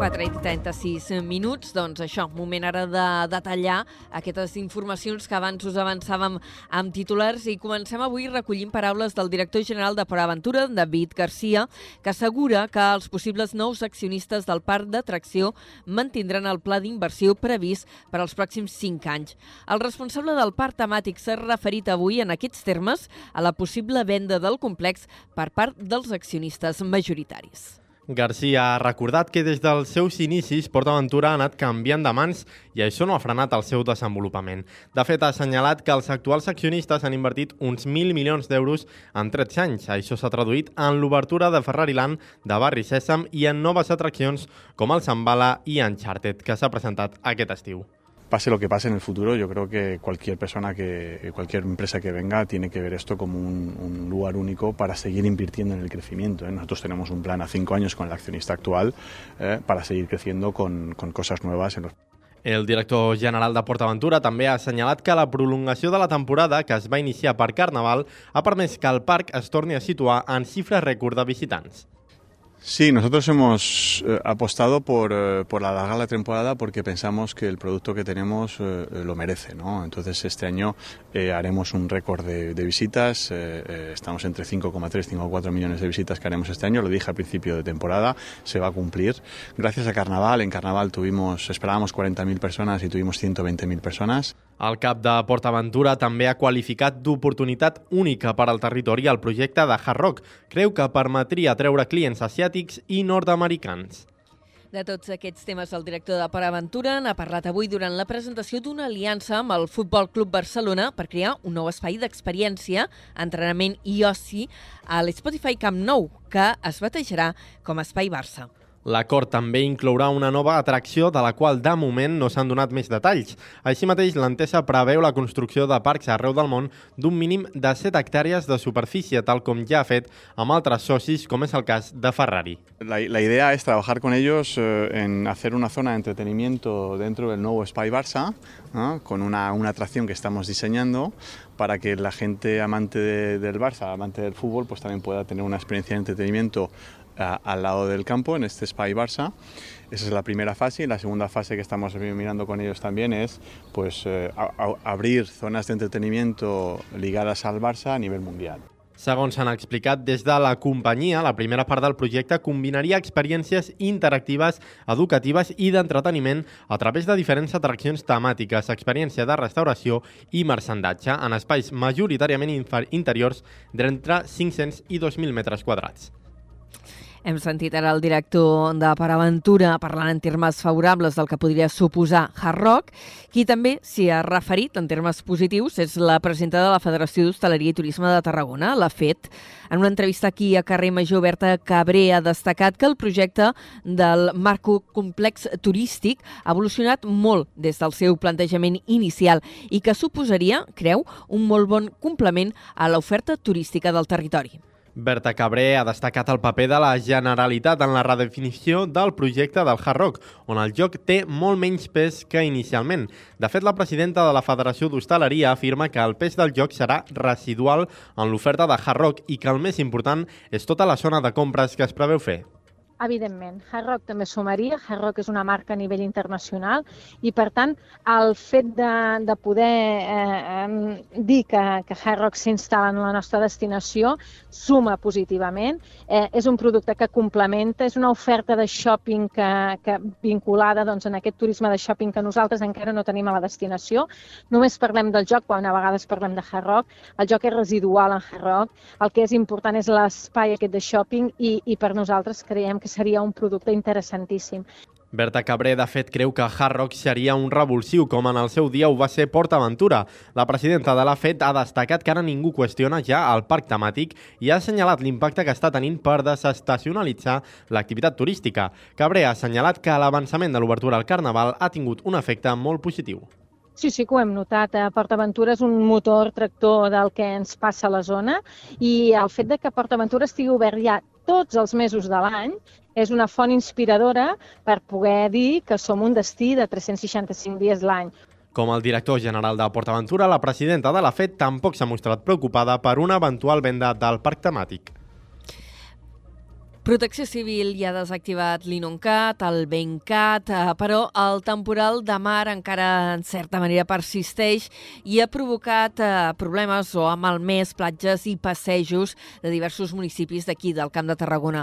Quatre i 36 minuts, doncs això, moment ara de detallar aquestes informacions que abans us avançàvem amb titulars i comencem avui recollint paraules del director general de Port Aventura, David Garcia, que assegura que els possibles nous accionistes del parc d'atracció mantindran el pla d'inversió previst per als pròxims 5 anys. El responsable del parc temàtic s'ha referit avui en aquests termes a la possible venda del complex per part dels accionistes majoritaris. Garcia ha recordat que des dels seus inicis PortAventura ha anat canviant de mans i això no ha frenat el seu desenvolupament. De fet, ha assenyalat que els actuals accionistes han invertit uns 1.000 milions d'euros en 13 anys. Això s'ha traduït en l'obertura de Ferrariland, de Barri Sèsam i en noves atraccions com el Zambala i Uncharted, que s'ha presentat aquest estiu. Pase lo que pase en el futuro, yo creo que cualquier persona que, cualquier empresa que venga tiene que ver esto como un, un lugar único para seguir invirtiendo en el crecimiento. ¿eh? Nosotros tenemos un plan a cinco años con el accionista actual eh, para seguir creciendo con, con cosas nuevas en los El director general de PortAventura també ha assenyalat que la prolongació de la temporada, que es va iniciar per Carnaval, ha permès que el parc es torni a situar en xifres rècord de visitants. Sí, nosotros hemos eh, apostado por, eh, por alargar la temporada porque pensamos que el producto que tenemos eh, eh, lo merece. ¿no? Entonces este año haremos un récord de, de visitas, estamos entre 5,3 5,4 millones de visitas que haremos este año, lo dije al principio de temporada, se va a cumplir. Gracias a Carnaval, en Carnaval tuvimos, esperábamos 40.000 personas y tuvimos 120.000 personas. El cap de PortAventura també ha qualificat d'oportunitat única per al territori el projecte de Hard Rock. Creu que permetria treure clients asiàtics i nord-americans. De tots aquests temes, el director de PortAventura n'ha parlat avui durant la presentació d'una aliança amb el Futbol Club Barcelona per crear un nou espai d'experiència, entrenament i oci a l'Spotify Camp Nou, que es batejarà com Espai Barça. L'acord també inclourà una nova atracció de la qual de moment no s'han donat més detalls. Així mateix, l'entesa preveu la construcció de parcs arreu del món d'un mínim de 7 hectàrees de superfície, tal com ja ha fet amb altres socis, com és el cas de Ferrari. La, la idea es trabajar con ellos eh, en hacer una zona de entretenimiento dentro del nuevo Spy Barça, ¿no? con una, una atracción que estamos diseñando para que la gente amante de- del Barça, amante del fútbol, pues también pueda tener una experiencia de entretenimiento al lado del campo, en este Spy Barça. Esa es la primera fase y la segunda fase que estamos mirando con ellos también es pues, eh, a- a- abrir zonas de entretenimiento ligadas al Barça a nivel mundial. Segons s'han explicat des de la companyia, la primera part del projecte combinaria experiències interactives, educatives i d'entreteniment a través de diferents atraccions temàtiques, experiència de restauració i marcendatge en espais majoritàriament interiors d'entre 500 i 2.000 metres quadrats. Hem sentit ara el director de Paraventura parlant en termes favorables del que podria suposar Hard Rock. Qui també s'hi ha referit en termes positius és la presidenta de la Federació d'Hostaleria i Turisme de Tarragona, la FET. En una entrevista aquí a Carrer Major, Berta Cabré ha destacat que el projecte del Marco Complex Turístic ha evolucionat molt des del seu plantejament inicial i que suposaria, creu, un molt bon complement a l'oferta turística del territori. Berta Cabré ha destacat el paper de la Generalitat en la redefinició del projecte del Hard Rock, on el joc té molt menys pes que inicialment. De fet, la presidenta de la Federació d'Hostaleria afirma que el pes del joc serà residual en l'oferta de Hard Rock i que el més important és tota la zona de compres que es preveu fer. Evidentment, Hard Rock també sumaria. Hard Rock és una marca a nivell internacional i, per tant, el fet de, de poder eh, dir que, que Hard Rock s'instal·la en la nostra destinació suma positivament. Eh, és un producte que complementa, és una oferta de shopping que, que vinculada doncs, en aquest turisme de shopping que nosaltres encara no tenim a la destinació. Només parlem del joc quan a vegades parlem de Hard Rock. El joc és residual en Hard Rock. El que és important és l'espai aquest de shopping i, i per nosaltres creiem que seria un producte interessantíssim. Berta Cabré, de fet, creu que Hard Rock seria un revulsiu, com en el seu dia ho va ser PortAventura. La presidenta de la FED ha destacat que ara ningú qüestiona ja el parc temàtic i ha assenyalat l'impacte que està tenint per desestacionalitzar l'activitat turística. Cabré ha assenyalat que l'avançament de l'obertura al Carnaval ha tingut un efecte molt positiu. Sí, sí que ho hem notat. Eh, PortAventura és un motor tractor del que ens passa a la zona i el fet de que PortAventura estigui obert ja tots els mesos de l'any és una font inspiradora per poder dir que som un destí de 365 dies l'any. Com el director general de PortAventura, la presidenta de la FED tampoc s'ha mostrat preocupada per una eventual venda del parc temàtic. Protecció Civil ja ha desactivat l'Inoncat, el Bencat, eh, però el temporal de mar encara en certa manera persisteix i ha provocat eh, problemes o ha malmès platges i passejos de diversos municipis d'aquí, del Camp de Tarragona.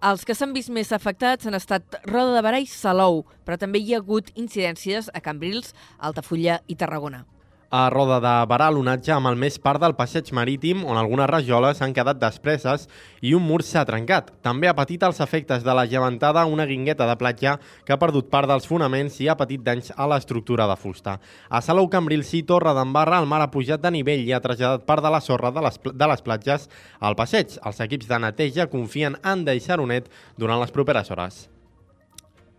Els que s'han vist més afectats han estat Roda de Barà i Salou, però també hi ha hagut incidències a Cambrils, Altafulla i Tarragona. A Roda de Barà, l'onatge amb el més part del passeig marítim, on algunes rajoles han quedat despreses i un mur s'ha trencat. També ha patit els efectes de la llevantada una guingueta de platja que ha perdut part dels fonaments i ha patit danys a l'estructura de fusta. A Salou, Cambrils i Torre d'Embarra, el mar ha pujat de nivell i ha traslladat part de la sorra de les, de les platges al passeig. Els equips de neteja confien en deixar-ho net durant les properes hores.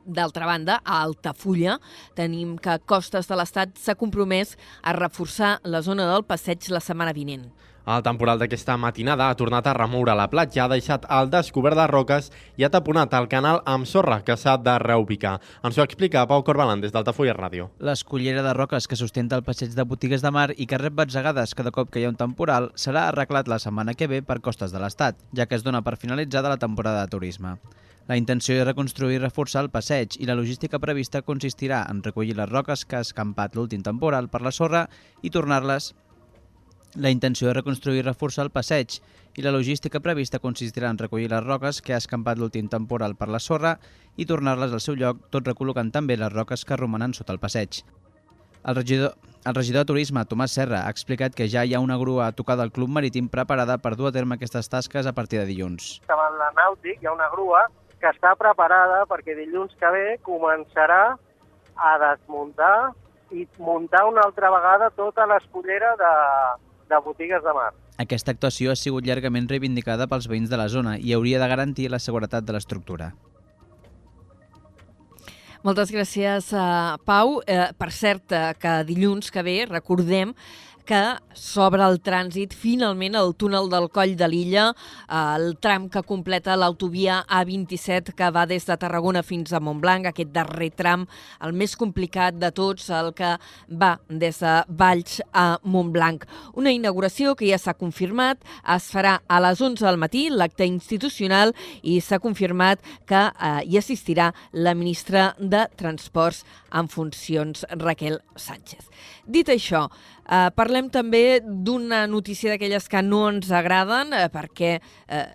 D'altra banda, a Altafulla tenim que Costes de l'Estat s'ha compromès a reforçar la zona del passeig la setmana vinent. El temporal d'aquesta matinada ha tornat a remoure la platja, ha deixat al descobert de roques i ha taponat el canal amb sorra que s'ha de reubicar. Ens ho explica Pau Corbalan des d'Altafulla Ràdio. L'escollera de roques que sustenta el passeig de botigues de mar i que rep batzegades cada cop que hi ha un temporal serà arreglat la setmana que ve per costes de l'Estat, ja que es dona per finalitzada la temporada de turisme. La intenció és reconstruir i reforçar el passeig i la logística prevista consistirà en recollir les roques que ha escampat l'últim temporal per la sorra i tornar-les la intenció és reconstruir i reforçar el passeig i la logística prevista consistirà en recollir les roques que ha escampat l'últim temporal per la sorra i tornar-les al seu lloc, tot recol·locant també les roques que romanen sota el passeig. El regidor, el regidor de Turisme, Tomàs Serra, ha explicat que ja hi ha una grua tocada al Club Marítim preparada per dur a terme aquestes tasques a partir de dilluns. Davant la Nàutic hi ha una grua que està preparada perquè dilluns que ve començarà a desmuntar i muntar una altra vegada tota l'escollera de, de botigues de mar. Aquesta actuació ha sigut llargament reivindicada pels veïns de la zona i hauria de garantir la seguretat de l'estructura. Moltes gràcies, uh, Pau. Uh, per cert, uh, que dilluns que ve, recordem, que s'obre el trànsit finalment al túnel del Coll de l'Illa, el tram que completa l'autovia A27 que va des de Tarragona fins a Montblanc, aquest darrer tram, el més complicat de tots, el que va des de Valls a Montblanc. Una inauguració que ja s'ha confirmat, es farà a les 11 del matí, l'acte institucional, i s'ha confirmat que eh, hi assistirà la ministra de Transports en funcions, Raquel Sánchez. Dit això, eh, parlem també d'una notícia d'aquelles que no ens agraden eh, perquè eh,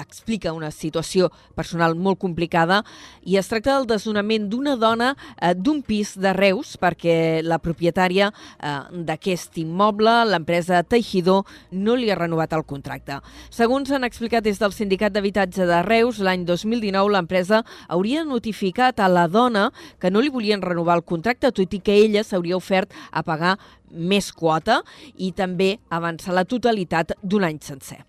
explica una situació personal molt complicada i es tracta del desnonament d'una dona eh, d'un pis de Reus perquè la propietària eh, d'aquest immoble, l'empresa Teixidor, no li ha renovat el contracte. Segons han explicat des del Sindicat d'Habitatge de Reus, l'any 2019 l'empresa hauria notificat a la dona que no li volien renovar el contracte, tot i que ella s'hauria ofert a pagar més quota i també avançar la totalitat d'un any sencer.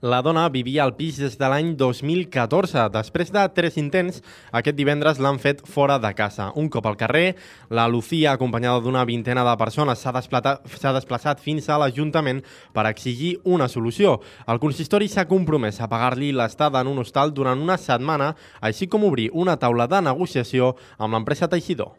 La dona vivia al pis des de l'any 2014. Després de tres intents, aquest divendres l'han fet fora de casa. Un cop al carrer, la Lucía, acompanyada d'una vintena de persones, s'ha desplaçat fins a l'Ajuntament per exigir una solució. El consistori s'ha compromès a pagar-li l'estada en un hostal durant una setmana, així com obrir una taula de negociació amb l'empresa Teixidor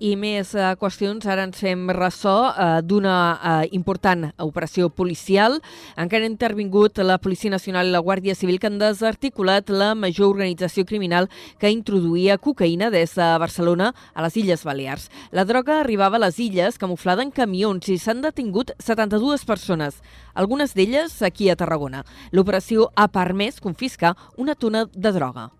i més eh, qüestions. Ara ens fem ressò eh, d'una eh, important operació policial. Encara ha intervingut la Policia Nacional i la Guàrdia Civil que han desarticulat la major organització criminal que introduïa cocaïna des de Barcelona a les Illes Balears. La droga arribava a les illes camuflada en camions i s'han detingut 72 persones, algunes d'elles aquí a Tarragona. L'operació ha permès confiscar una tona de droga.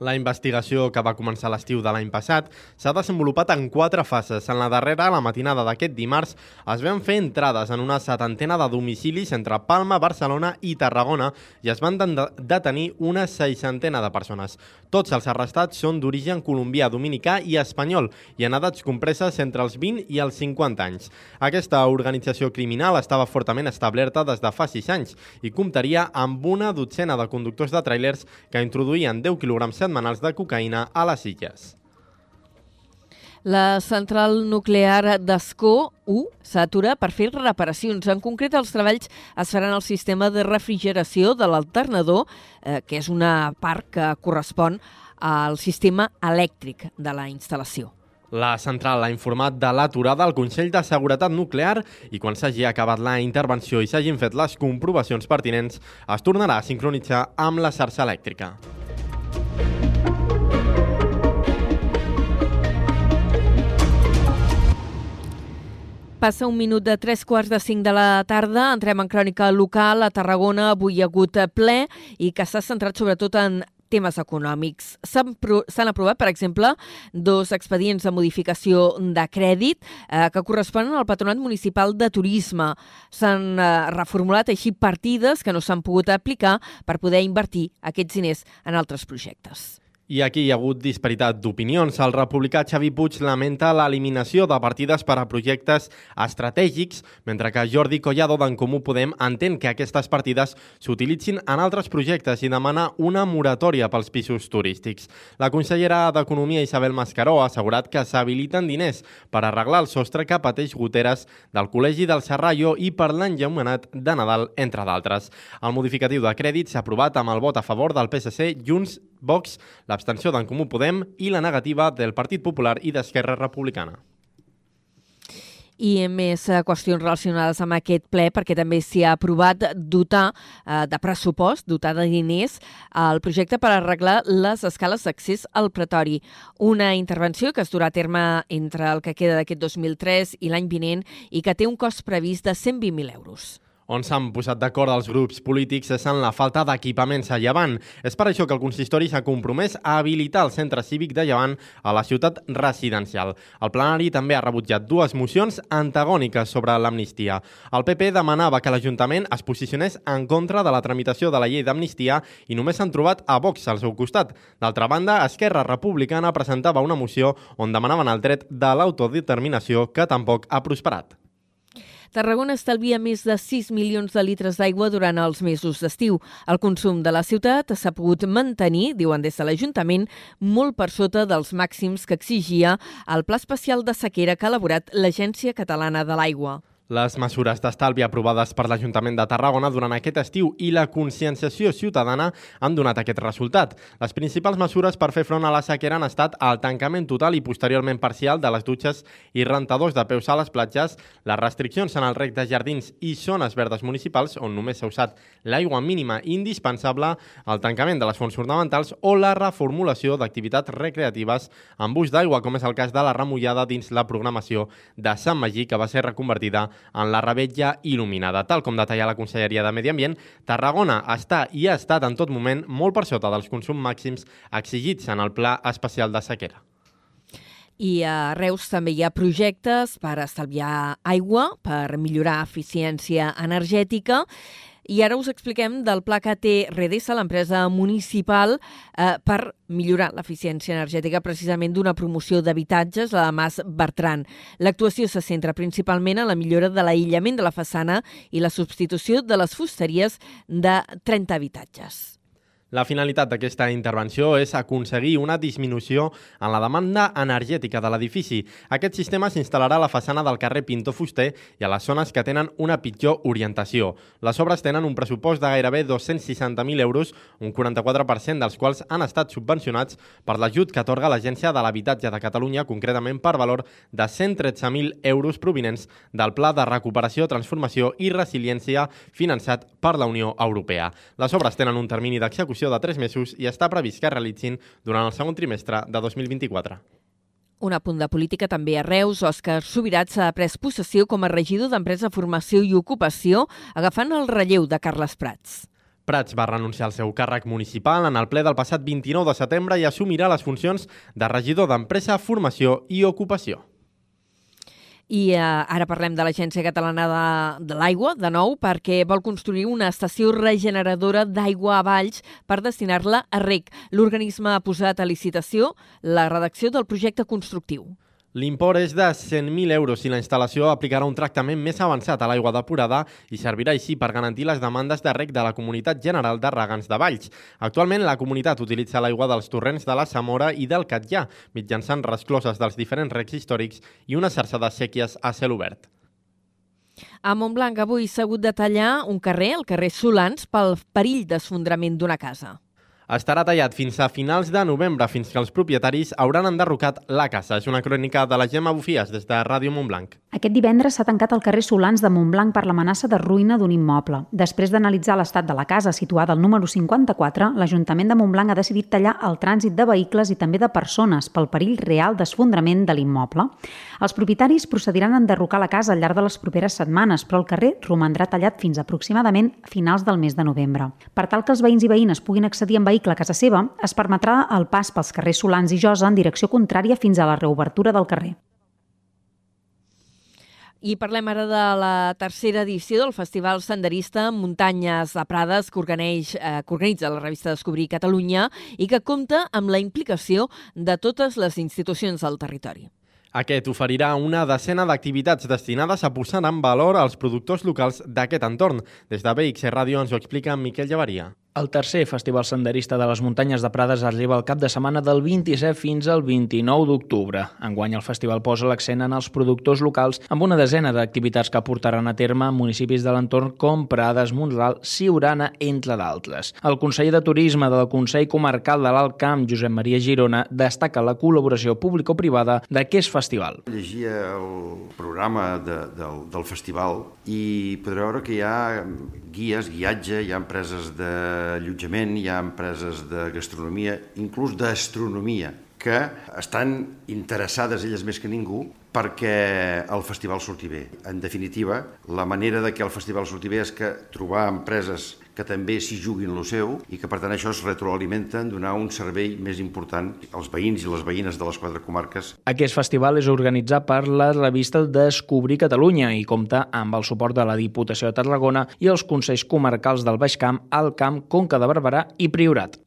La investigació, que va començar l'estiu de l'any passat, s'ha desenvolupat en quatre fases. En la darrera, la matinada d'aquest dimarts, es van fer entrades en una setantena de domicilis entre Palma, Barcelona i Tarragona i es van detenir una seixantena de persones. Tots els arrestats són d'origen colombià, dominicà i espanyol i en edats compreses entre els 20 i els 50 anys. Aquesta organització criminal estava fortament establerta des de fa 6 anys i comptaria amb una dotzena de conductors de trailers que introduïen 10 quilograms setmanals de cocaïna a les illes. La central nuclear d'Escó 1 s'atura per fer reparacions. En concret, els treballs es faran al sistema de refrigeració de l'alternador, eh, que és una part que correspon al sistema elèctric de la instal·lació. La central ha informat de l'aturada al Consell de Seguretat Nuclear i quan s'hagi acabat la intervenció i s'hagin fet les comprovacions pertinents, es tornarà a sincronitzar amb la xarxa elèctrica. Passa un minut de tres quarts de cinc de la tarda, entrem en crònica local. A Tarragona avui hi ha hagut ple i que s'ha centrat sobretot en temes econòmics. S'han aprovat, per exemple, dos expedients de modificació de crèdit eh, que corresponen al Patronat Municipal de Turisme. S'han eh, reformulat així partides que no s'han pogut aplicar per poder invertir aquests diners en altres projectes. I aquí hi ha hagut disparitat d'opinions. El republicà Xavi Puig lamenta l'eliminació de partides per a projectes estratègics, mentre que Jordi Collado d'en Comú Podem entén que aquestes partides s'utilitzin en altres projectes i demana una moratòria pels pisos turístics. La consellera d'Economia Isabel Mascaró ha assegurat que s'habiliten diners per arreglar el sostre que pateix goteres del Col·legi del Serrallo i per l'enllumenat de Nadal, entre d'altres. El modificatiu de crèdit s'ha aprovat amb el vot a favor del PSC, Junts, Vox, l'abstenció d'en Comú Podem i la negativa del Partit Popular i d'Esquerra Republicana i més eh, qüestions relacionades amb aquest ple, perquè també s'hi ha aprovat dotar eh, de pressupost, dotar de diners al projecte per arreglar les escales d'accés al pretori. Una intervenció que es durà a terme entre el que queda d'aquest 2003 i l'any vinent i que té un cost previst de 120.000 euros on s'han posat d'acord els grups polítics és en la falta d'equipaments a Llevant. És per això que el consistori s'ha compromès a habilitar el centre cívic de Llevant a la ciutat residencial. El plenari també ha rebutjat dues mocions antagòniques sobre l'amnistia. El PP demanava que l'Ajuntament es posicionés en contra de la tramitació de la llei d'amnistia i només s'han trobat a Vox al seu costat. D'altra banda, Esquerra Republicana presentava una moció on demanaven el dret de l'autodeterminació que tampoc ha prosperat. Tarragona estalvia més de 6 milions de litres d'aigua durant els mesos d'estiu. El consum de la ciutat s'ha pogut mantenir, diuen des de l'Ajuntament, molt per sota dels màxims que exigia el Pla Especial de Sequera que ha elaborat l'Agència Catalana de l'Aigua. Les mesures d'estalvi aprovades per l'Ajuntament de Tarragona durant aquest estiu i la conscienciació ciutadana han donat aquest resultat. Les principals mesures per fer front a la sequera han estat el tancament total i posteriorment parcial de les dutxes i rentadors de peus a les platges, les restriccions en el rec de jardins i zones verdes municipals on només s'ha usat l'aigua mínima indispensable, el tancament de les fonts ornamentals o la reformulació d'activitats recreatives amb ús d'aigua, com és el cas de la remullada dins la programació de Sant Magí, que va ser reconvertida en la rebetlla il·luminada. Tal com detalla la Conselleria de Medi Ambient, Tarragona està i ha estat en tot moment molt per sota dels consums màxims exigits en el Pla Especial de Sequera. I a Reus també hi ha projectes per estalviar aigua, per millorar eficiència energètica i ara us expliquem del pla que té Redesa, l'empresa municipal, eh, per millorar l'eficiència energètica precisament d'una promoció d'habitatges, la de Mas Bertran. L'actuació se centra principalment en la millora de l'aïllament de la façana i la substitució de les fusteries de 30 habitatges. La finalitat d'aquesta intervenció és aconseguir una disminució en la demanda energètica de l'edifici. Aquest sistema s'instal·larà a la façana del carrer Pinto Fuster i a les zones que tenen una pitjor orientació. Les obres tenen un pressupost de gairebé 260.000 euros, un 44% dels quals han estat subvencionats per l'ajut que atorga l'Agència de l'Habitatge de Catalunya, concretament per valor de 113.000 euros provinents del Pla de Recuperació, Transformació i Resiliència finançat per la Unió Europea. Les obres tenen un termini d'execució execució de 3 mesos i està previst que es realitzin durant el segon trimestre de 2024. Un apunt de política també a Reus. Òscar Subirats ha pres possessió com a regidor d'Empresa, Formació i Ocupació, agafant el relleu de Carles Prats. Prats va renunciar al seu càrrec municipal en el ple del passat 29 de setembre i assumirà les funcions de regidor d'Empresa, Formació i Ocupació. I eh, ara parlem de l'Agència Catalana de, de l'Aigua, de nou, perquè vol construir una estació regeneradora d'aigua a Valls per destinar-la a rec. L'organisme ha posat a licitació la redacció del projecte constructiu. L'import és de 100.000 euros i la instal·lació aplicarà un tractament més avançat a l'aigua depurada i servirà així per garantir les demandes de rec de la Comunitat General de Regants de Valls. Actualment, la comunitat utilitza l'aigua dels torrents de la Samora i del Catllà, mitjançant rescloses dels diferents recs històrics i una xarxa de sèquies a cel obert. A Montblanc avui s'ha hagut de tallar un carrer, el carrer Solans, pel perill d'esfondrament d'una casa estarà tallat fins a finals de novembre, fins que els propietaris hauran enderrocat la casa. És una crònica de la Gemma Bufies, des de Ràdio Montblanc. Aquest divendres s'ha tancat el carrer Solans de Montblanc per l'amenaça de ruïna d'un immoble. Després d'analitzar l'estat de la casa situada al número 54, l'Ajuntament de Montblanc ha decidit tallar el trànsit de vehicles i també de persones pel perill real d'esfondrament de l'immoble. Els propietaris procediran a enderrocar la casa al llarg de les properes setmanes, però el carrer romandrà tallat fins aproximadament finals del mes de novembre. Per tal que els veïns i veïnes puguin accedir amb vehicle a casa seva, es permetrà el pas pels carrers Solans i Josa en direcció contrària fins a la reobertura del carrer. I parlem ara de la tercera edició del Festival Senderista Muntanyes de Prades que, organitza, eh, que organitza la revista Descobrir Catalunya i que compta amb la implicació de totes les institucions del territori. Aquest oferirà una decena d'activitats destinades a posar en valor els productors locals d'aquest entorn. Des de BX Ràdio ens ho explica Miquel Llevaria. El tercer Festival Senderista de les Muntanyes de Prades arriba al cap de setmana del 27 fins al 29 d'octubre. Enguany el festival posa l'accent en els productors locals amb una desena d'activitats que portaran a terme municipis de l'entorn com Prades, Montreal, Siurana, entre d'altres. El conseller de Turisme del Consell Comarcal de l'Alt Camp, Josep Maria Girona, destaca la col·laboració público-privada d'aquest festival. Llegia el programa de, del, del festival i podreu veure que hi ha guies, guiatge, hi ha empreses d'allotjament, hi ha empreses de gastronomia, inclús d'astronomia, que estan interessades elles més que ningú perquè el festival surti bé. En definitiva, la manera de que el festival surti bé és que trobar empreses que també s'hi juguin lo seu i que per tant això es retroalimenta en donar un servei més important als veïns i les veïnes de les quatre comarques. Aquest festival és organitzat per la revista Descobrir Catalunya i compta amb el suport de la Diputació de Tarragona i els Consells Comarcals del Baix Camp, Alt Camp, Conca de Barberà i Priorat.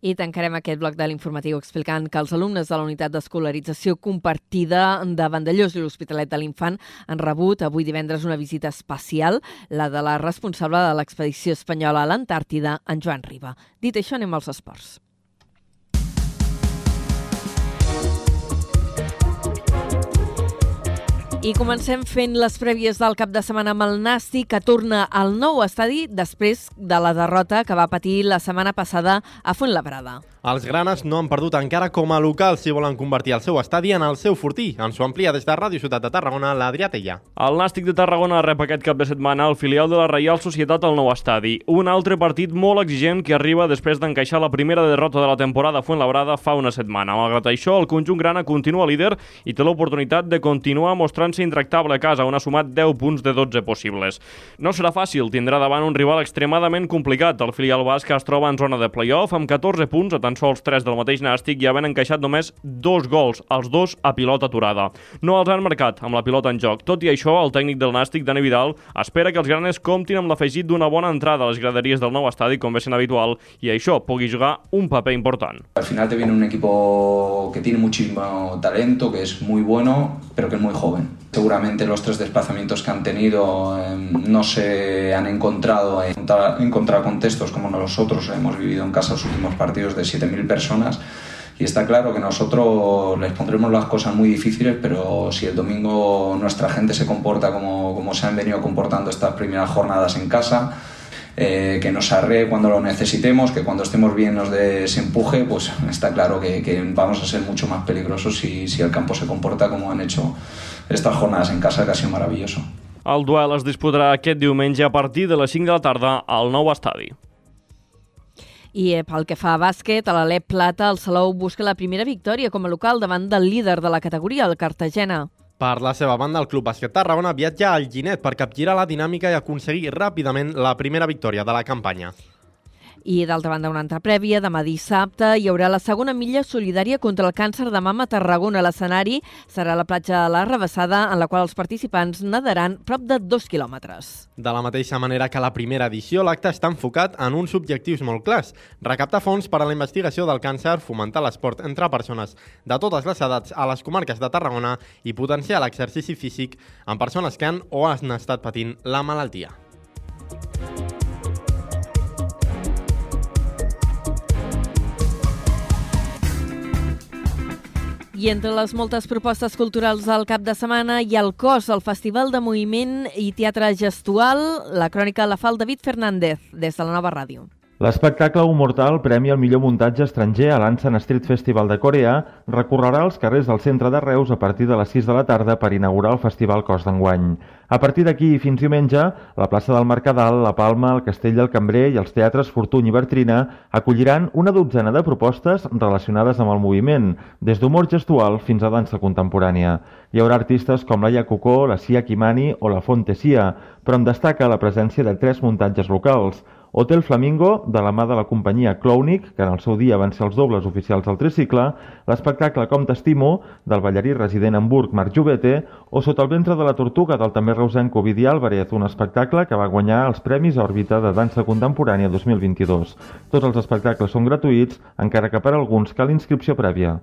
I tancarem aquest bloc de l'informatiu explicant que els alumnes de la unitat d'escolarització compartida de Vandellós i l'Hospitalet de l'Infant han rebut avui divendres una visita especial, la de la responsable de l'expedició espanyola a l'Antàrtida, en Joan Riba. Dit això, anem als esports. I comencem fent les prèvies del cap de setmana amb el Nasti, que torna al nou estadi després de la derrota que va patir la setmana passada a Fuentlabrada. Els granes no han perdut encara com a local si volen convertir el seu estadi en el seu fortí. Ens ho amplia des de Ràdio Ciutat de Tarragona, l'Adrià Tella. El Nàstic de Tarragona rep aquest cap de setmana el filial de la Reial Societat al nou estadi. Un altre partit molt exigent que arriba després d'encaixar la primera derrota de la temporada a Fuentlabrada fa una setmana. Malgrat això, el conjunt grana continua líder i té l'oportunitat de continuar mostrant-se intractable a casa, on ha sumat 10 punts de 12 possibles. No serà fàcil, tindrà davant un rival extremadament complicat. El filial basc es troba en zona de play-off amb 14 punts a tan sols 3 del mateix Nàstic i havent encaixat només dos gols, els dos a pilota aturada. No els han marcat amb la pilota en joc. Tot i això, el tècnic del Nàstic, Dani Vidal, espera que els granes comptin amb l'afegit d'una bona entrada a les graderies del nou estadi, com ve sent habitual, i això pugui jugar un paper important. Al final te viene un equipo que tiene muchísimo talento, que es muy bueno, pero que es muy joven. Seguramente los tres desplazamientos que han tenido eh, no se han encontrado en en contracontextos como nosotros hemos vivido en casa los últimos partidos de 7.000 personas. Y está claro que nosotros les pondremos las cosas muy difíciles, pero si el domingo nuestra gente se comporta como, como se han venido comportando estas primeras jornadas en casa, eh, que nos arree cuando lo necesitemos, que cuando estemos bien nos dé ese empuje, pues está claro que, que vamos a ser mucho más peligrosos si, si el campo se comporta como han hecho estas jornadas en casa, que ha sido maravilloso. El duel es disputarà aquest diumenge a partir de les 5 de la tarda al nou estadi. I eh, pel que fa a bàsquet, a l'Alep Plata, el Salou busca la primera victòria com a local davant del líder de la categoria, el Cartagena. Per la seva banda, el Club Bàsquet Tarragona viatja al Ginet per capgirar la dinàmica i aconseguir ràpidament la primera victòria de la campanya. I, d'altra banda, una altra prèvia, demà dissabte hi haurà la segona milla solidària contra el càncer de mama a Tarragona. L'escenari serà la platja de la Rebassada, en la qual els participants nadaran prop de dos quilòmetres. De la mateixa manera que la primera edició, l'acte està enfocat en uns objectius molt clars. Recaptar fons per a la investigació del càncer, fomentar l'esport entre persones de totes les edats a les comarques de Tarragona i potenciar l'exercici físic en persones que han o han estat patint la malaltia. I entre les moltes propostes culturals del cap de setmana hi ha el COS, el Festival de Moviment i Teatre Gestual. La crònica la fa el David Fernández, des de la nova ràdio. L'espectacle Mortal, premi al millor muntatge estranger a l'Ansan Street Festival de Corea, recorrerà els carrers del centre de Reus a partir de les 6 de la tarda per inaugurar el Festival Cos d'enguany. A partir d'aquí fins diumenge, la plaça del Mercadal, la Palma, el Castell del Cambrer i els teatres Fortuny i Bertrina acolliran una dotzena de propostes relacionades amb el moviment, des d'humor gestual fins a dansa contemporània. Hi haurà artistes com Laia Cocó, la Cia Kimani o la Fonte Cia, però en destaca la presència de tres muntatges locals, Hotel Flamingo, de la mà de la companyia Clownic, que en el seu dia van ser els dobles oficials del tricicle, l'espectacle Com t'estimo, del ballarí resident a Hamburg Marc Jovete, o Sota el ventre de la tortuga, del també reusenc Ovidià Álvarez, un espectacle que va guanyar els Premis Òrbita de Dansa Contemporània 2022. Tots els espectacles són gratuïts, encara que per alguns cal inscripció prèvia.